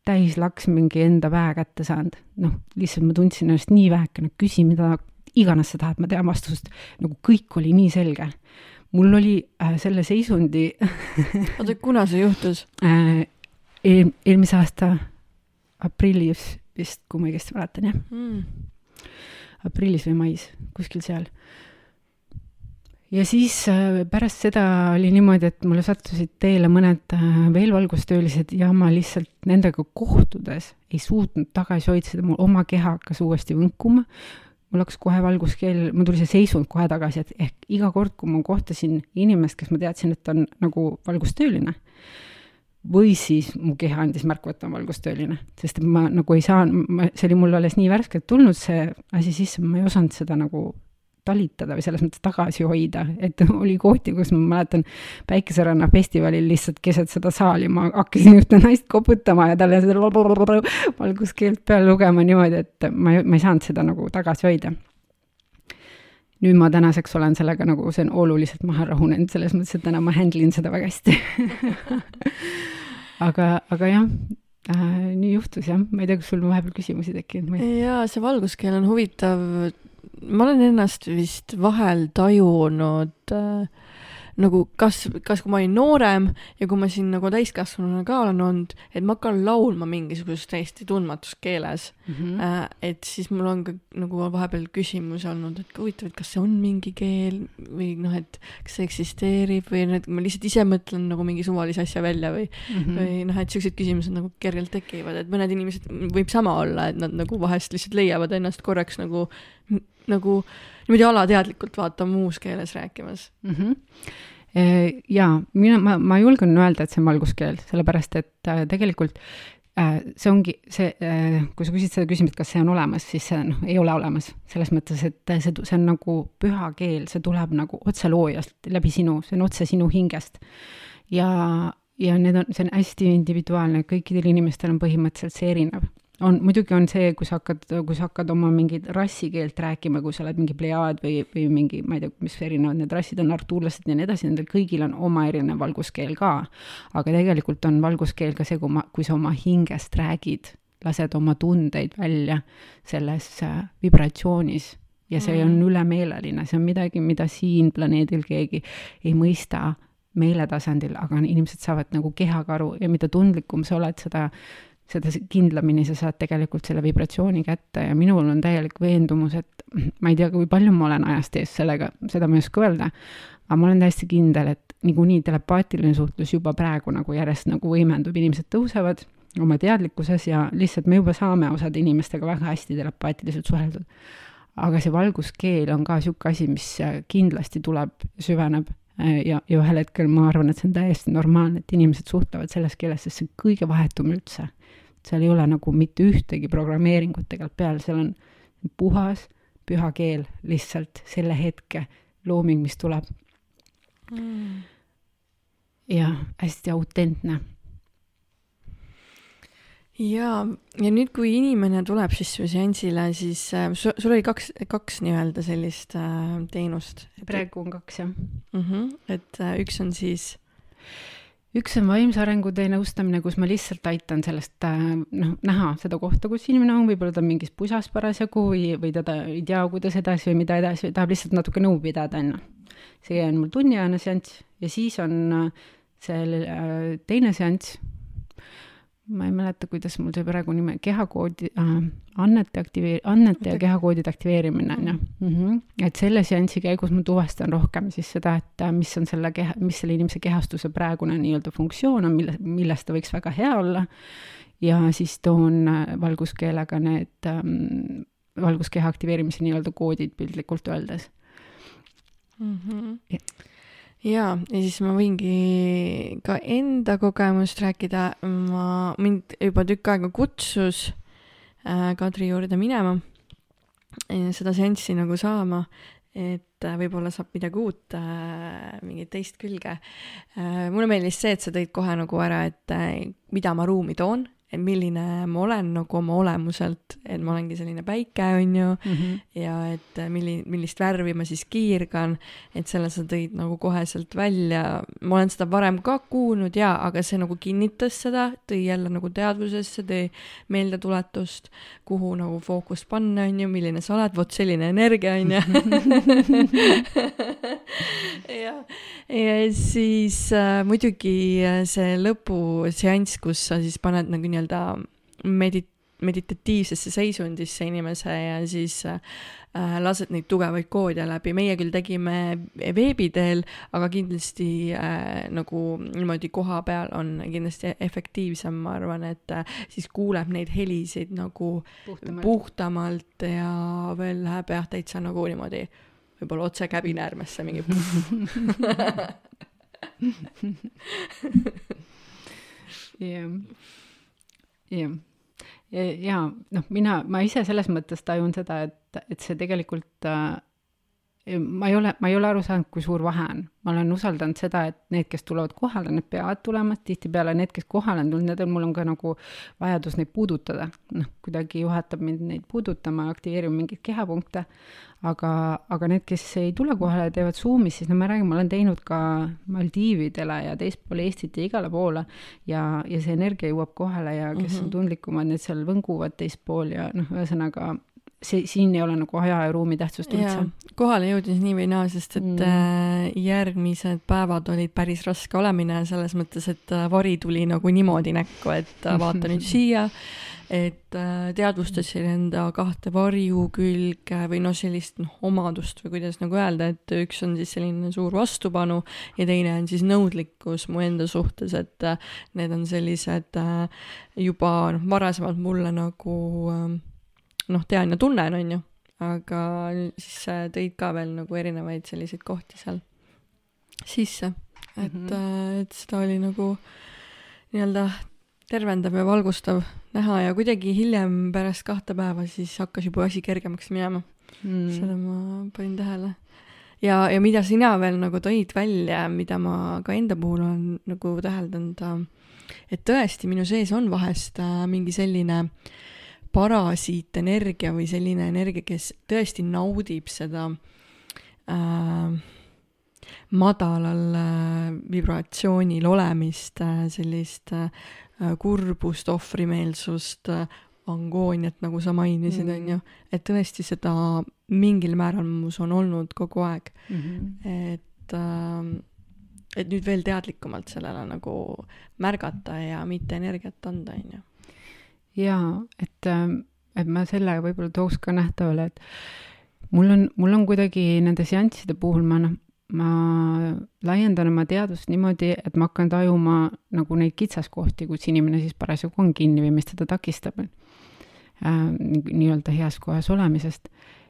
täis laks mingi enda väe kätte saanud. noh, lihtsalt ma tundsin ennast nii vähekene, küsi mida iganes sa tahad, ma tean vastust. nagu kõik oli nii selge. mul oli äh, selle seisundi oota, kuna see juhtus äh, eel,? eelmise aasta aprillis vist, kui ma õigesti mäletan, jah mm.? aprillis või mais, kuskil seal ja siis äh, pärast seda oli niimoodi, et mulle sattusid teele mõned äh, veel valgustöölised ja ma lihtsalt nendega kohtudes ei suutnud tagasi hoida, mul oma keha hakkas uuesti võnkuma. mul hakkas kohe valguskeel, mul tuli see seisund kohe tagasi, et ehk iga kord, kui ma kohtasin inimest, kes ma teadsin, et on nagu valgustööline, või siis mu keha andis märku, et on valgustööline, sest ma nagu ei saa, see oli mul alles nii värskelt tulnud, see asi sisse, ma ei osanud seda nagu talitada või selles mõttes tagasi hoida, et oli kohti, kus ma mäletan Päikeseranna festivalil lihtsalt keset seda saali ma hakkasin ühte naist koputama ja talle seda valguskeelt peale lugema niimoodi, et ma ei, ma ei saanud seda nagu tagasi hoida. nüüd ma tänaseks olen sellega nagu, see on oluliselt maha rahunenud, selles mõttes, et täna ma handle in seda väga hästi aga, aga jah äh,, nii juhtus jah, ma ei tea, kas sul vahepeal küsimusi tekkinud? jaa, see valguskeel on huvitav ma olen ennast vist vahel tajunud äh, nagu kas, kas kui ma olin noorem ja kui ma siin nagu täiskasvanuna ka olen olnud, et ma hakkan laulma mingisuguses täiesti tundmatus keeles mm. -hmm. Äh, et siis mul on ka nagu vahepeal küsimus olnud, et huvitav, et kas see on mingi keel või noh, et kas see eksisteerib või noh, et ma lihtsalt ise mõtlen nagu mingi suvalise asja välja või mm, -hmm. või noh, et siuksed küsimused nagu kergelt tekivad, et mõned inimesed võib sama olla, et nad nagu vahest lihtsalt leiavad ennast korraks nagu nagu niimoodi alateadlikult vaata muus keeles rääkimas mm. -hmm jaa, mina, ma, ma julgen öelda, et see on valguskeel, sellepärast et äh, tegelikult äh, see ongi see, kui sa küsid seda küsimust, kas see on olemas, siis see noh, ei ole olemas. selles mõttes, et see, see on nagu püha keel, see tuleb nagu otse loojast, läbi sinu, see on otse sinu hingest. ja, ja need on, see on hästi individuaalne, kõikidel inimestel on põhimõtteliselt see erinev on, muidugi on see, kui sa hakkad, kui sa hakkad oma mingit rassikeelt rääkima, kui sa oled mingi plejaad või, või mingi, ma ei tea, mis erinevad need rassid on, artuurlased ja nii edasi, nendel kõigil on oma erinev valguskeel ka. aga tegelikult on valguskeel ka see, kui ma, kui sa oma hingest räägid, lased oma tundeid välja selles äh, vibratsioonis ja see mm. on ülemeeleline, see on midagi, mida siin planeedil keegi ei mõista meeletasandil, aga inimesed saavad nagu kehaga aru ja mida tundlikum sa oled, seda seda kindlamini sa saad tegelikult selle vibratsiooni kätte ja minul on täielik veendumus, et ma ei tea, kui palju ma olen ajast ees sellega, seda ma ei oska öelda, aga ma olen täiesti kindel, et niikuinii telepaatiline suhtlus juba praegu nagu järjest nagu võimendub, inimesed tõusevad oma teadlikkuses ja lihtsalt me juba saame osade inimestega väga hästi telepaatiliselt suheldud. aga see valguskeel on ka niisugune asi, mis kindlasti tuleb, süveneb ja, ja ühel hetkel ma arvan, et see on täiesti normaalne, et inimesed suhtlevad selles keeles, sest see on kõige vahetum üldse seal ei ole nagu mitte ühtegi programmeeringut tegelikult peal, seal on puhas püha keel, lihtsalt selle hetke looming, mis tuleb mm.. ja hästi autentne. ja, ja nüüd, kui inimene tuleb siis su seansile, siis äh, sul, sul oli kaks, kaks nii-öelda sellist äh, teenust. praegu on kaks, jah mm. -hmm. et äh, üks on siis üks on vaimse arengutee nõustamine, kus ma lihtsalt aitan sellest äh, noh, näha seda kohta, kus inimene on, võib-olla ta on mingis pusas parasjagu või, või ta ei tea, kuidas edasi või mida edasi, tahab lihtsalt natuke nõu pidada, on ju. see on mul tunniajane seanss ja siis on äh, see äh, teine seanss ma ei mäleta, kuidas mul see praegu nime, kehakoodi äh,, annete aktiveer-, annete ja kehakoodide aktiveerimine on ju mm. -hmm. et selle seansi käigus ma tuvastan rohkem siis seda, et äh, mis on selle keha, mis selle inimese kehastuse praegune nii-öelda funktsioon on, mille, milles ta võiks väga hea olla. ja siis toon äh, valguskeelega need ähm, valguskeha aktiveerimise nii-öelda koodid piltlikult öeldes mm. -hmm jaa, ja siis ma võingi ka enda kogemust rääkida, ma, mind juba tükk aega kutsus äh, Kadri juurde minema seda seanssi nagu saama, et äh, võib-olla saab midagi uut äh,, mingit teist külge äh,. mulle meeldis see, et sa tõid kohe nagu ära, et äh, mida ma ruumi toon, milline ma olen nagu oma olemuselt, et ma olengi selline päike, on ju mm. -hmm. ja et milli-, millist värvi ma siis kiirgan, et selle sa tõid nagu koheselt välja. ma olen seda varem ka kuulnud jaa, aga see nagu kinnitas seda, tõi jälle nagu teadvusesse, tõi meeldetuletust, kuhu nagu fookust panna, on ju, milline sa oled, vot selline energia, on ju. ja, ja siis äh, muidugi see lõpuseanss, kus sa siis paned nagu nii-öelda medit-, meditatiivsesse seisundisse inimese ja siis äh, lased neid tugevaid koode läbi, meie küll tegime veebi teel, aga kindlasti äh, nagu niimoodi koha peal on kindlasti efektiivsem, ma arvan, et äh, siis kuuleb neid helisid nagu puhtamalt, puhtamalt ja veel läheb jah, täitsa nagu niimoodi võib-olla otse käbinäärmesse mingi jah jah, ja, ja noh, mina, ma ise selles mõttes tajun seda, et, et see tegelikult äh, ma ei ole, ma ei ole aru saanud, kui suur vahe on. ma olen usaldanud seda, et need, kes tulevad kohale, need peavad tulema, tihtipeale need, kes kohale on tulnud, nendel mul on ka nagu vajadus neid puudutada. noh, kuidagi juhatab mind neid puudutama, aktiveerib mingeid kehapunkte, aga, aga need, kes ei tule kohale ja teevad Zoom'is, siis no ma räägin, ma olen teinud ka Maldiividele ja teispool Eestit ja igale poole ja, ja see energia jõuab kohale ja kes mm -hmm. on mhm. tundlikumad, need seal võnguvad teispool ja noh, ühesõnaga see, siin ei ole nagu aja ja ruumi tähtsust üldse. kohale jõudis nii või naa, sest et mm. äh, järgmised päevad olid päris raske olemine selles mõttes, et äh, vari tuli nagu niimoodi näkku, et äh, vaata nüüd siia, et teadvustasin enda kahte varjukülge või noh, sellist noh, omadust või kuidas nagu öelda, et üks on siis selline suur vastupanu ja teine on siis nõudlikkus mu enda suhtes, et need on sellised juba noh, varasemalt mulle nagu äh, noh, tean ja tunnen, on ju, aga siis tõid ka veel nagu erinevaid selliseid kohti seal sisse, et mm, -hmm. et seda oli nagu nii-öelda tervendav ja valgustav näha ja kuidagi hiljem pärast kahte päeva siis hakkas juba asi kergemaks minema mm.. seda ma panin tähele. ja, ja mida sina veel nagu tõid välja, mida ma ka enda puhul olen nagu täheldanud, et tõesti minu sees on vahest äh, mingi selline äh, parasiitenergia või selline energia, kes tõesti naudib seda äh, madalal äh, vibratsioonil olemist äh,, sellist äh, kurbust, ohvrimeelsust äh,, angooniat, nagu sa mainisid mm., on ju, et tõesti seda mingil määral mus on olnud kogu aeg mm. -hmm. et äh, et nüüd veel teadlikumalt sellele nagu märgata ja mitte energiat anda, on ju jaa, et, ähm, et ma selle võib-olla tooks ka nähtavale, et mul on, mul on kuidagi nende seansside puhul ma noh, ma laiendan oma teadvust niimoodi, et ma hakkan tajuma nagu neid kitsaskohti, kus inimene siis parasjagu on kinni või mis teda takistab äh, nii-öelda heas kohas olemisest. Äh,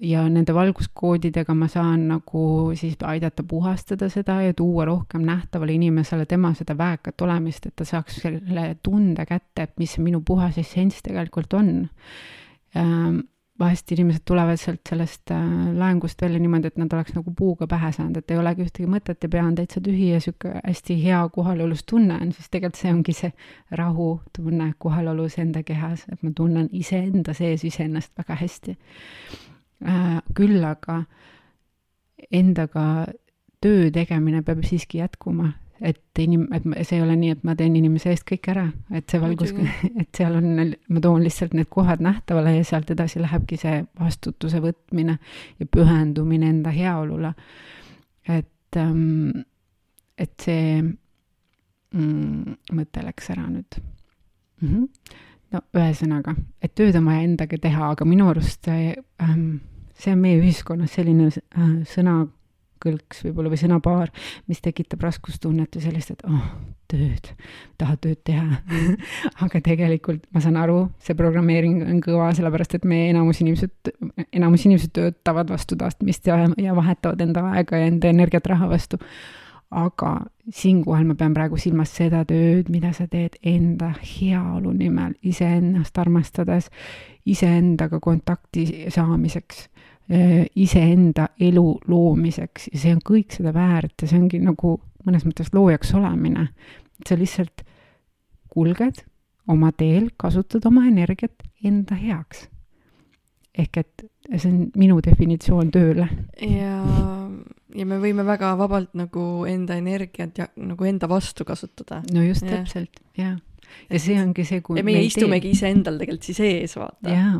ja nende valguskoodidega ma saan nagu siis aidata puhastada seda ja tuua rohkem nähtavale inimesele tema seda väekat olemist, et ta saaks selle tunde kätte, et mis see minu puhas essents tegelikult on. Ähm, vahest inimesed tulevad sealt sellest äh, laengust välja niimoodi, et nad oleks nagu puuga pähe saanud, et ei olegi ühtegi mõtet ja pea on täitsa tühi ja sihuke hästi hea kohalolus tunne on, siis tegelikult see ongi see rahutunne kohalolus enda kehas, et ma tunnen iseenda sees iseennast väga hästi äh,. küll aga endaga töö tegemine peab siiski jätkuma, et inim-, et see ei ole nii, et ma teen inimese eest kõik ära, et see valgus, et seal on, ma toon lihtsalt need kohad nähtavale ja sealt edasi lähebki see vastutuse võtmine ja pühendumine enda heaolule. et, ähm, et see mm, mõte läks ära nüüd mm. -hmm. no ühesõnaga, et tööd on vaja endaga teha, aga minu arust see, ähm, see on meie ühiskonnas selline äh, sõna kõlks võib-olla või sõnapaar, mis tekitab raskustunnet või sellist, et oh, tööd, tahad tööd teha aga tegelikult ma saan aru, see programmeering on kõva, sellepärast et meie enamus inimesed, enamus inimesed töötavad vastu tahtmist ja, ja vahetavad enda aega ja enda energiat raha vastu. aga siinkohal ma pean praegu silmas seda tööd, mida sa teed enda heaolu nimel, iseennast armastades, iseendaga kontakti saamiseks iseenda elu loomiseks ja see on kõik seda väärt ja see ongi nagu mõnes mõttes loojaks olemine. sa lihtsalt kulged oma teel kasutad oma energiat enda heaks. ehk et see on minu definitsioon tööle. ja, ja me võime väga vabalt nagu enda energiat ja nagu enda vastu kasutada. no just ja. täpselt, jaa. ja see ongi see, kui ja meie istumegi iseendal tegelikult siis ees, vaata. jaa,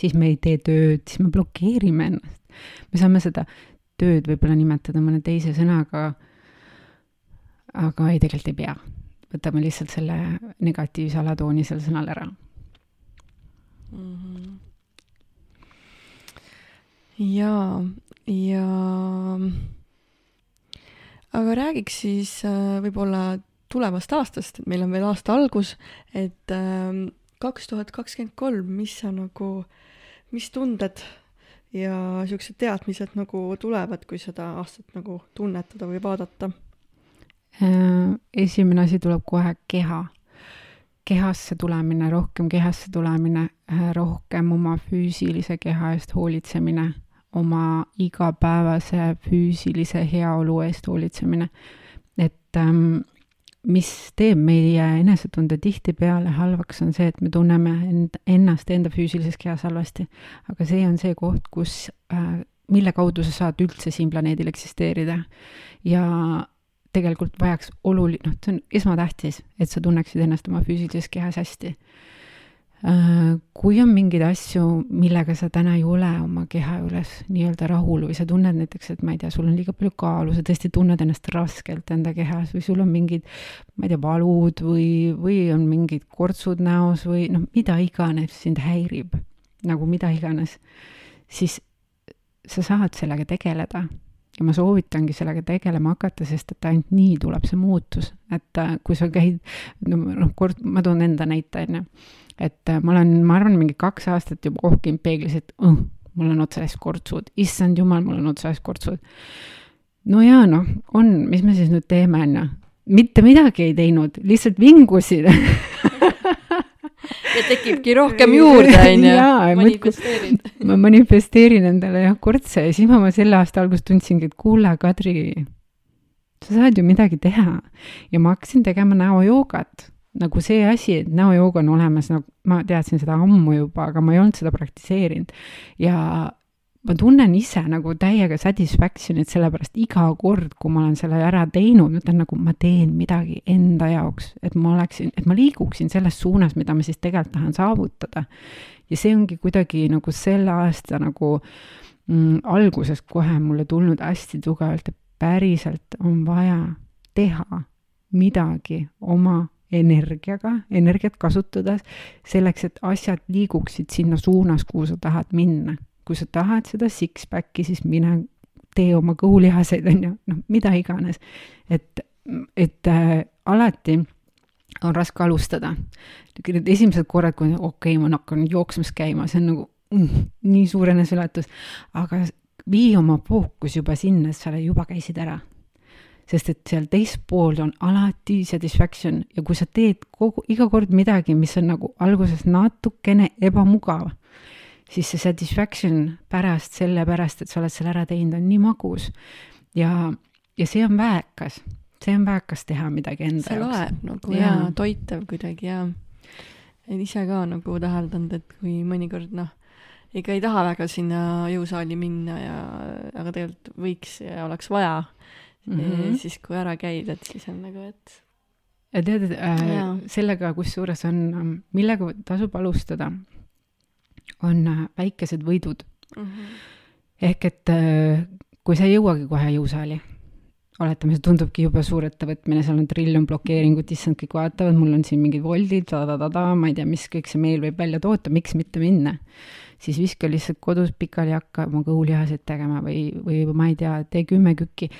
siis me ei tee tööd, siis me blokeerime ennast. me saame seda tööd võib-olla nimetada mõne teise sõnaga, aga ei, tegelikult ei pea võtame lihtsalt selle negatiivse alatooni sel sõnal ära mm. -hmm. ja, ja aga räägiks siis äh, võib-olla tulevast aastast, et meil on veel aasta algus, et ähm, kaks tuhat kakskümmend kolm, mis sa nagu, mis tunded ja siuksed teadmised nagu tulevad, kui seda aastat nagu tunnetada või vaadata Äh, esimene asi tuleb kohe keha. kehasse tulemine, rohkem kehasse tulemine, äh, rohkem oma füüsilise keha eest hoolitsemine, oma igapäevase füüsilise heaolu eest hoolitsemine. et ähm, mis teeb meie enesetunde tihtipeale halvaks, on see, et me tunneme end, ennast enda füüsilises kehas halvasti. aga see on see koht, kus äh,, mille kaudu sa saad üldse siin planeedil eksisteerida. ja tegelikult vajaks oluli-, noh, see on esmatähtis, et sa tunneksid ennast oma füüsilises kehas hästi. Äh, kui on mingeid asju, millega sa täna ei ole oma keha juures nii-öelda rahul või sa tunned näiteks, et ma ei tea, sul on liiga palju kaalu, sa tõesti tunned ennast raskelt enda kehas või sul on mingid, ma ei tea, valud või, või on mingid kortsud näos või noh, mida iganes sind häirib, nagu mida iganes, siis sa saad sellega tegeleda. Ja ma soovitangi sellega tegelema hakata, sest et ainult nii tuleb see muutus, et äh, kui sa käid, no noh, kord ma toon enda näite, on ju, et äh, ma olen, ma arvan, mingi kaks aastat juba kohkinud peeglis, et uh, mul on otsa ees kortsud, issand jumal, mul on otsa ees kortsud. no jaa, noh, on, mis me siis nüüd teeme, on ju, mitte midagi ei teinud, lihtsalt vingusin ja tekibki rohkem juurde, onju. manifesteerid. ma manifesteerin endale jah kortse ja siis ma, ma selle aasta alguses tundsingi, et kuule, Kadri, sa saad ju midagi teha. ja ma hakkasin tegema näojoogat. Nagu see asi, et näojooga on olemas, no ma teadsin seda ammu juba, aga ma ei olnud seda praktiseerinud. ja ma tunnen ise nagu täiega satisfaction'it, sellepärast iga kord, kui ma olen selle ära teinud, ma ütlen nagu ma teen midagi enda jaoks, et ma oleksin, et ma liiguksin selles suunas, mida ma siis tegelikult tahan saavutada. ja see ongi kuidagi nagu selle aasta nagu mm, algusest kohe mulle tulnud hästi tugevalt, et päriselt on vaja teha midagi oma energiaga, energiat kasutades, selleks, et asjad liiguksid sinna suunas, kuhu sa tahad minna kui sa tahad seda six-pack'i, siis mine tee oma kõhulihaseid, on ju, noh, mida iganes. et, et äh, alati on raske alustada. Need esimesed korrad, kui okei okay,, ma hakkan jooksmas käima, see on nagu mm, nii suur eneseületus, aga vii oma fookus juba sinna, et sa juba käisid ära. Sest et seal teispool on alati satisfaction ja kui sa teed kogu, iga kord midagi, mis on nagu alguses natukene ebamugav siis see satisfaction pärast, sellepärast, et sa oled selle ära teinud, on nii magus. ja, ja see on väekas, see on väekas teha midagi enda see jaoks. see loeb nagu ja, ja toitev kuidagi ja ise ka nagu täheldanud, et kui mõnikord noh, ega ei taha väga sinna jõusaali minna ja, aga tegelikult võiks ja oleks vaja mm. -hmm. siis kui ära käid, et siis on nagu, et. tead äh,, sellega kusjuures on, millega tasub alustada on äh, väikesed võidud mm. -hmm. ehk et äh, kui sa ei jõuagi kohe jõusaali, oletame, see tundubki jube suur ettevõtmine, seal on triljon blokeeringut, issand, kõik vaatavad, mul on siin mingid voldid, ta-ta-ta-ta, ma ei tea, mis kõik see meel võib välja toota, miks mitte minna. siis viska lihtsalt kodus pikali, hakka oma kõhulihaseid tegema või, või ma ei tea, tee kümme kükki,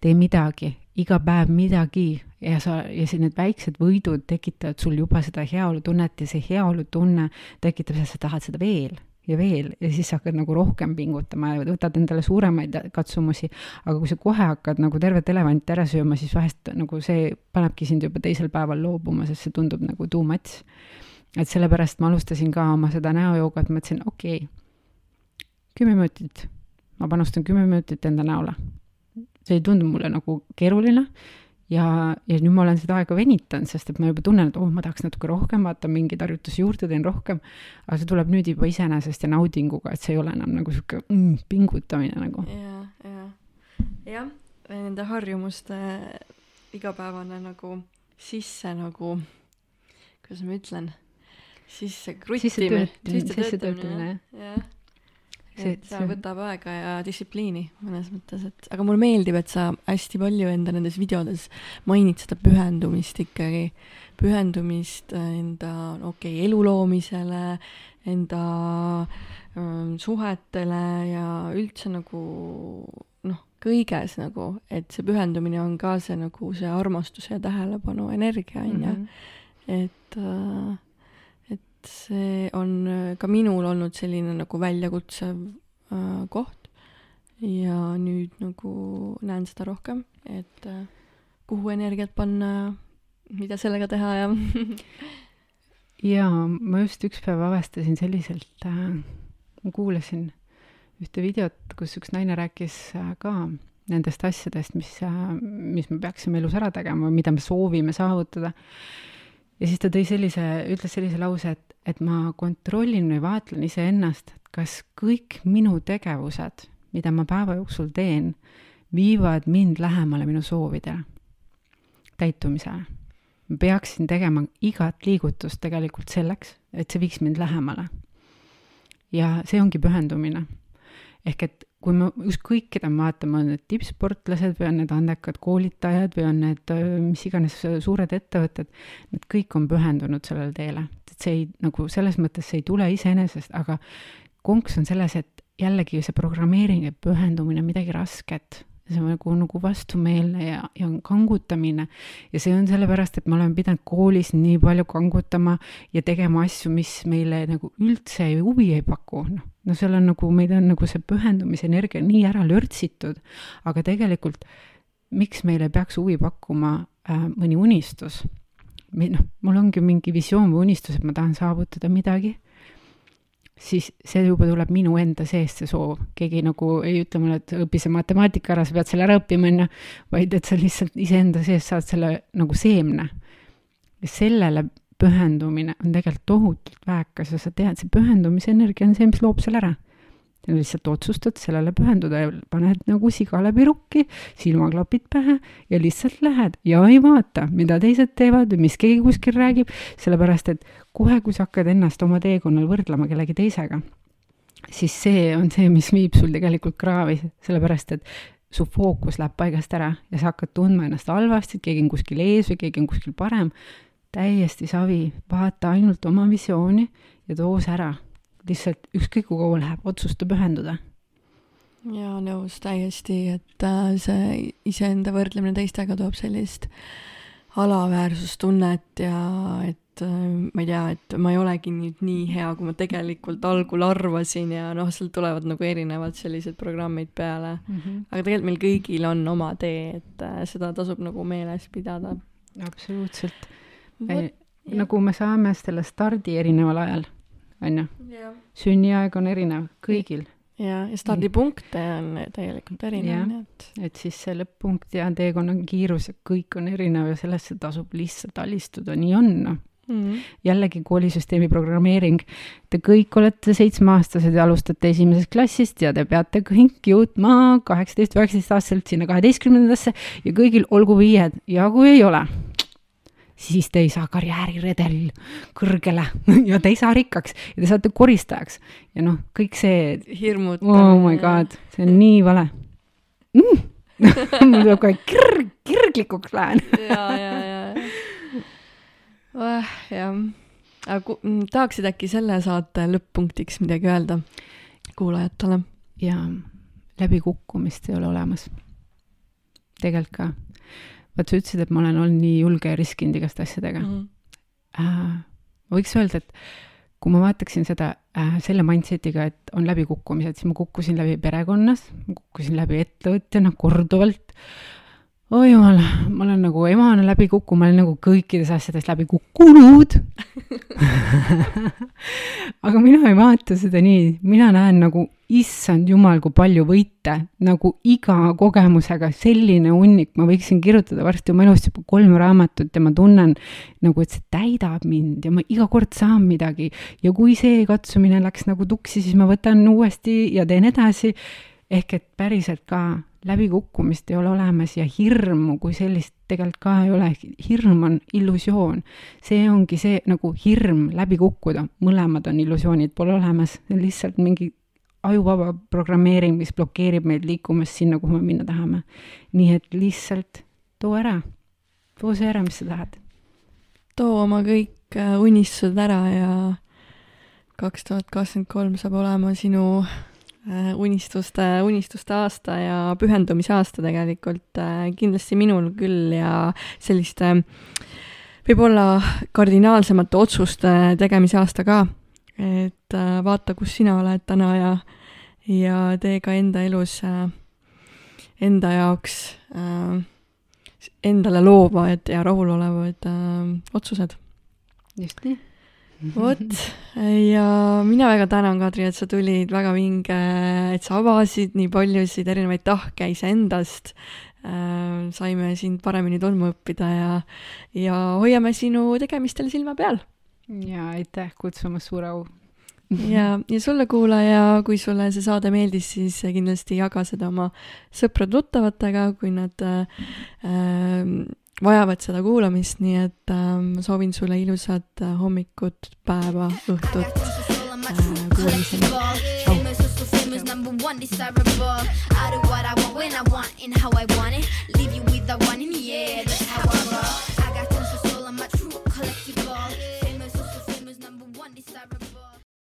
tee midagi, iga päev midagi ja sa, ja siis need väiksed võidud tekitavad sul juba seda heaolutunnet ja see heaolutunne tekitab seda, sa tahad seda veel ja veel ja siis sa hakkad nagu rohkem pingutama ja võtad endale suuremaid katsumusi, aga kui sa kohe hakkad nagu tervet elevanti ära sööma, siis vahest nagu see panebki sind juba teisel päeval loobuma, sest see tundub nagu too much. et sellepärast ma alustasin ka oma seda näojoogat, mõtlesin, okei okay,, kümme minutit, ma panustan kümme minutit enda näole. See ei tundu mulle nagu keeruline. Ja, ja nüüd ma olen seda aega venitanud, sest et ma juba tunnen, et oh, ma tahaks natuke rohkem, vaatan mingeid harjutusi juurde, teen rohkem. aga see tuleb nüüd juba iseenesest ja naudinguga, et see ei ole enam nagu sihuke mm, pingutamine nagu. ja, ja, jah, nende harjumuste igapäevane nagu sisse nagu, kuidas ma ütlen, sisse kruttimine, sisse töötamine, jah. Ja see, et see võtab aega ja distsipliini mõnes mõttes, et aga mulle meeldib, et sa hästi palju enda nendes videodes mainid seda pühendumist ikkagi, pühendumist enda, okei okay,, elu loomisele, enda ähm, suhetele ja üldse nagu noh, kõiges nagu, et see pühendumine on ka see nagu see armastuse ja tähelepanu energia, on ju. Mhm. et äh, see on ka minul olnud selline nagu väljakutsev äh, koht ja nüüd nagu näen seda rohkem, et äh, kuhu energiat panna ja mida sellega teha ja jaa, ma just üks päev avastasin selliselt äh,, ma kuulasin ühte videot, kus üks naine rääkis äh, ka nendest asjadest, mis äh,, mis me peaksime elus ära tegema, mida me soovime saavutada. Ja siis ta tõi sellise, ütles sellise lause, et et ma kontrollin või vaatlen iseennast, et kas kõik minu tegevused, mida ma päeva jooksul teen, viivad mind lähemale minu soovidele, täitumisele. ma peaksin tegema igat liigutust tegelikult selleks, et see viiks mind lähemale. ja see ongi pühendumine. ehk et kui me ükskõik, keda me vaatame, on need tippsportlased või on need andekad koolitajad või on need mis iganes suured ettevõtted, need kõik on pühendunud sellele teele. et see ei, nagu selles mõttes see ei tule iseenesest, aga konks on selles, et jällegi see programmeering ja pühendumine on midagi rasket see on nagu, nagu vastumeelne ja, ja kangutamine. ja see on sellepärast, et me oleme pidanud koolis nii palju kangutama ja tegema asju, mis meile nagu üldse huvi ei paku, noh. no seal on nagu, meil on nagu see pühendumisenergia nii ära lörtsitud, aga tegelikult miks meile peaks huvi pakkuma äh, mõni unistus? noh, mul ongi mingi visioon või unistus, et ma tahan saavutada midagi siis see juba tuleb minu enda seest, see soov. keegi nagu ei ütle mulle, et õpi see matemaatika ära, sa pead selle ära õppima, on ju, vaid et sa lihtsalt iseenda seest saad selle nagu seemne. ja sellele pühendumine on tegelikult tohutult väekas ja sa tead, see pühendumise energia on see, mis loob selle ära lihtsalt otsustad sellele pühenduda ja paned nagu sigale pirukki, silmaklapid pähe ja lihtsalt lähed ja ei vaata, mida teised teevad või mis keegi kuskil räägib, sellepärast et kohe, kui sa hakkad ennast oma teekonnal võrdlema kellegi teisega, siis see on see, mis viib sul tegelikult kraavi, sellepärast et su fookus läheb paigast ära ja sa hakkad tundma ennast halvasti, et keegi on kuskil ees või keegi on kuskil parem, täiesti savi, vaata ainult oma visiooni ja too see ära lihtsalt ükskõik kui kaua läheb, otsusta pühenduda. jaa, nõus täiesti, et äh, see iseenda võrdlemine teistega toob sellist alaväärsustunnet ja et äh, ma ei tea, et ma ei olegi nüüd nii hea, kui ma tegelikult algul arvasin ja noh, sealt tulevad nagu erinevad sellised programmid peale mm. -hmm. aga tegelikult meil kõigil on oma tee, et äh, seda tasub nagu meeles pidada. absoluutselt. nagu me saame selle stardi erineval ajal on ju. sünniaeg on erinev kõigil. ja, ja stardipunkte on täielikult erinev, nii et. et siis see lõpp-punkt ja teekonna kiirus ja kõik on erinev ja sellesse tasub lihtsalt alistuda, nii on, noh Mm -hmm. jällegi koolisüsteemi programmeering. Te kõik olete seitsmeaastased ja alustate esimesest klassist ja te peate kõik jõudma kaheksateist, üheksateist aastaselt sinna kaheteistkümnendasse ja kõigil olgu viied ja kui ei ole, siis te ei saa karjääriredelil kõrgele ja te ei saa rikkaks ja te saate koristajaks. ja noh, kõik see. hirmutamine. oh my god, see on nii vale mm. mul tuleb kohe kirg, kirglikuks lähen ja, ja, ja. Oh, jah. aga mm, tahaksid äkki selle saate lõpp-punktiks midagi öelda kuulajatele? jaa, läbikukkumist ei ole olemas. tegelikult ka vaat sa ütlesid, et ma olen olnud nii julge ja riskinud igaste asjadega mm. -hmm. Äh, ma võiks öelda, et kui ma vaataksin seda äh, selle mindset'iga, et on läbikukkumised, siis ma kukkusin läbi perekonnas, kukkusin läbi ettevõtjana korduvalt. oi jumal, ma olen nagu emana läbi kukkunud, ma olen nagu kõikides asjades läbi kukkunud aga mina ei vaata seda nii, mina näen nagu issand jumal, kui palju võite, nagu iga kogemusega selline hunnik, ma võiksin kirjutada varsti oma elust juba kolm raamatut ja ma tunnen nagu, et see täidab mind ja ma iga kord saan midagi ja kui see katsumine läks nagu tuksi, siis ma võtan uuesti ja teen edasi. ehk et päriselt ka läbikukkumist ei ole olemas ja hirmu kui sellist tegelikult ka ei ole, hirm on illusioon. see ongi see nagu hirm läbi kukkuda, mõlemad on illusioonid, pole olemas, see on lihtsalt mingi ajuvaba programmeering, mis blokeerib meid liikumast sinna, kuhu me minna tahame. nii et lihtsalt too ära, too see ära, mis sa tahad. too oma kõik äh, unistused ära ja kaks tuhat kakskümmend kolm saab olema sinu Äh, unistuste, unistuste aasta ja pühendumise aasta tegelikult äh, kindlasti minul küll ja selliste võib-olla kardinaalsemate otsuste tegemise aasta ka. Et äh, vaata, kus sina oled täna ja, ja tee ka enda elus enda jaoks endale loovad ja rahulolevad otsused. just nii vot, ja mina väga tänan, Kadri, et sa tulid, väga vinge, et sa avasid nii paljusid erinevaid tahke iseendast äh,. saime sind paremini tundma õppida ja, ja hoiame sinu tegemistel silma peal. Ja aitäh kutsumast, suur au ja, ja sulle, kuulaja, kui sulle see saade meeldis, siis kindlasti jaga seda oma sõprade-tuttavatega, kui nad äh, vajavad seda kuulamist, nii et äh, ma soovin sulle ilusat äh, hommikut, päeva, õhtut äh,. kuulamiseni. tšau.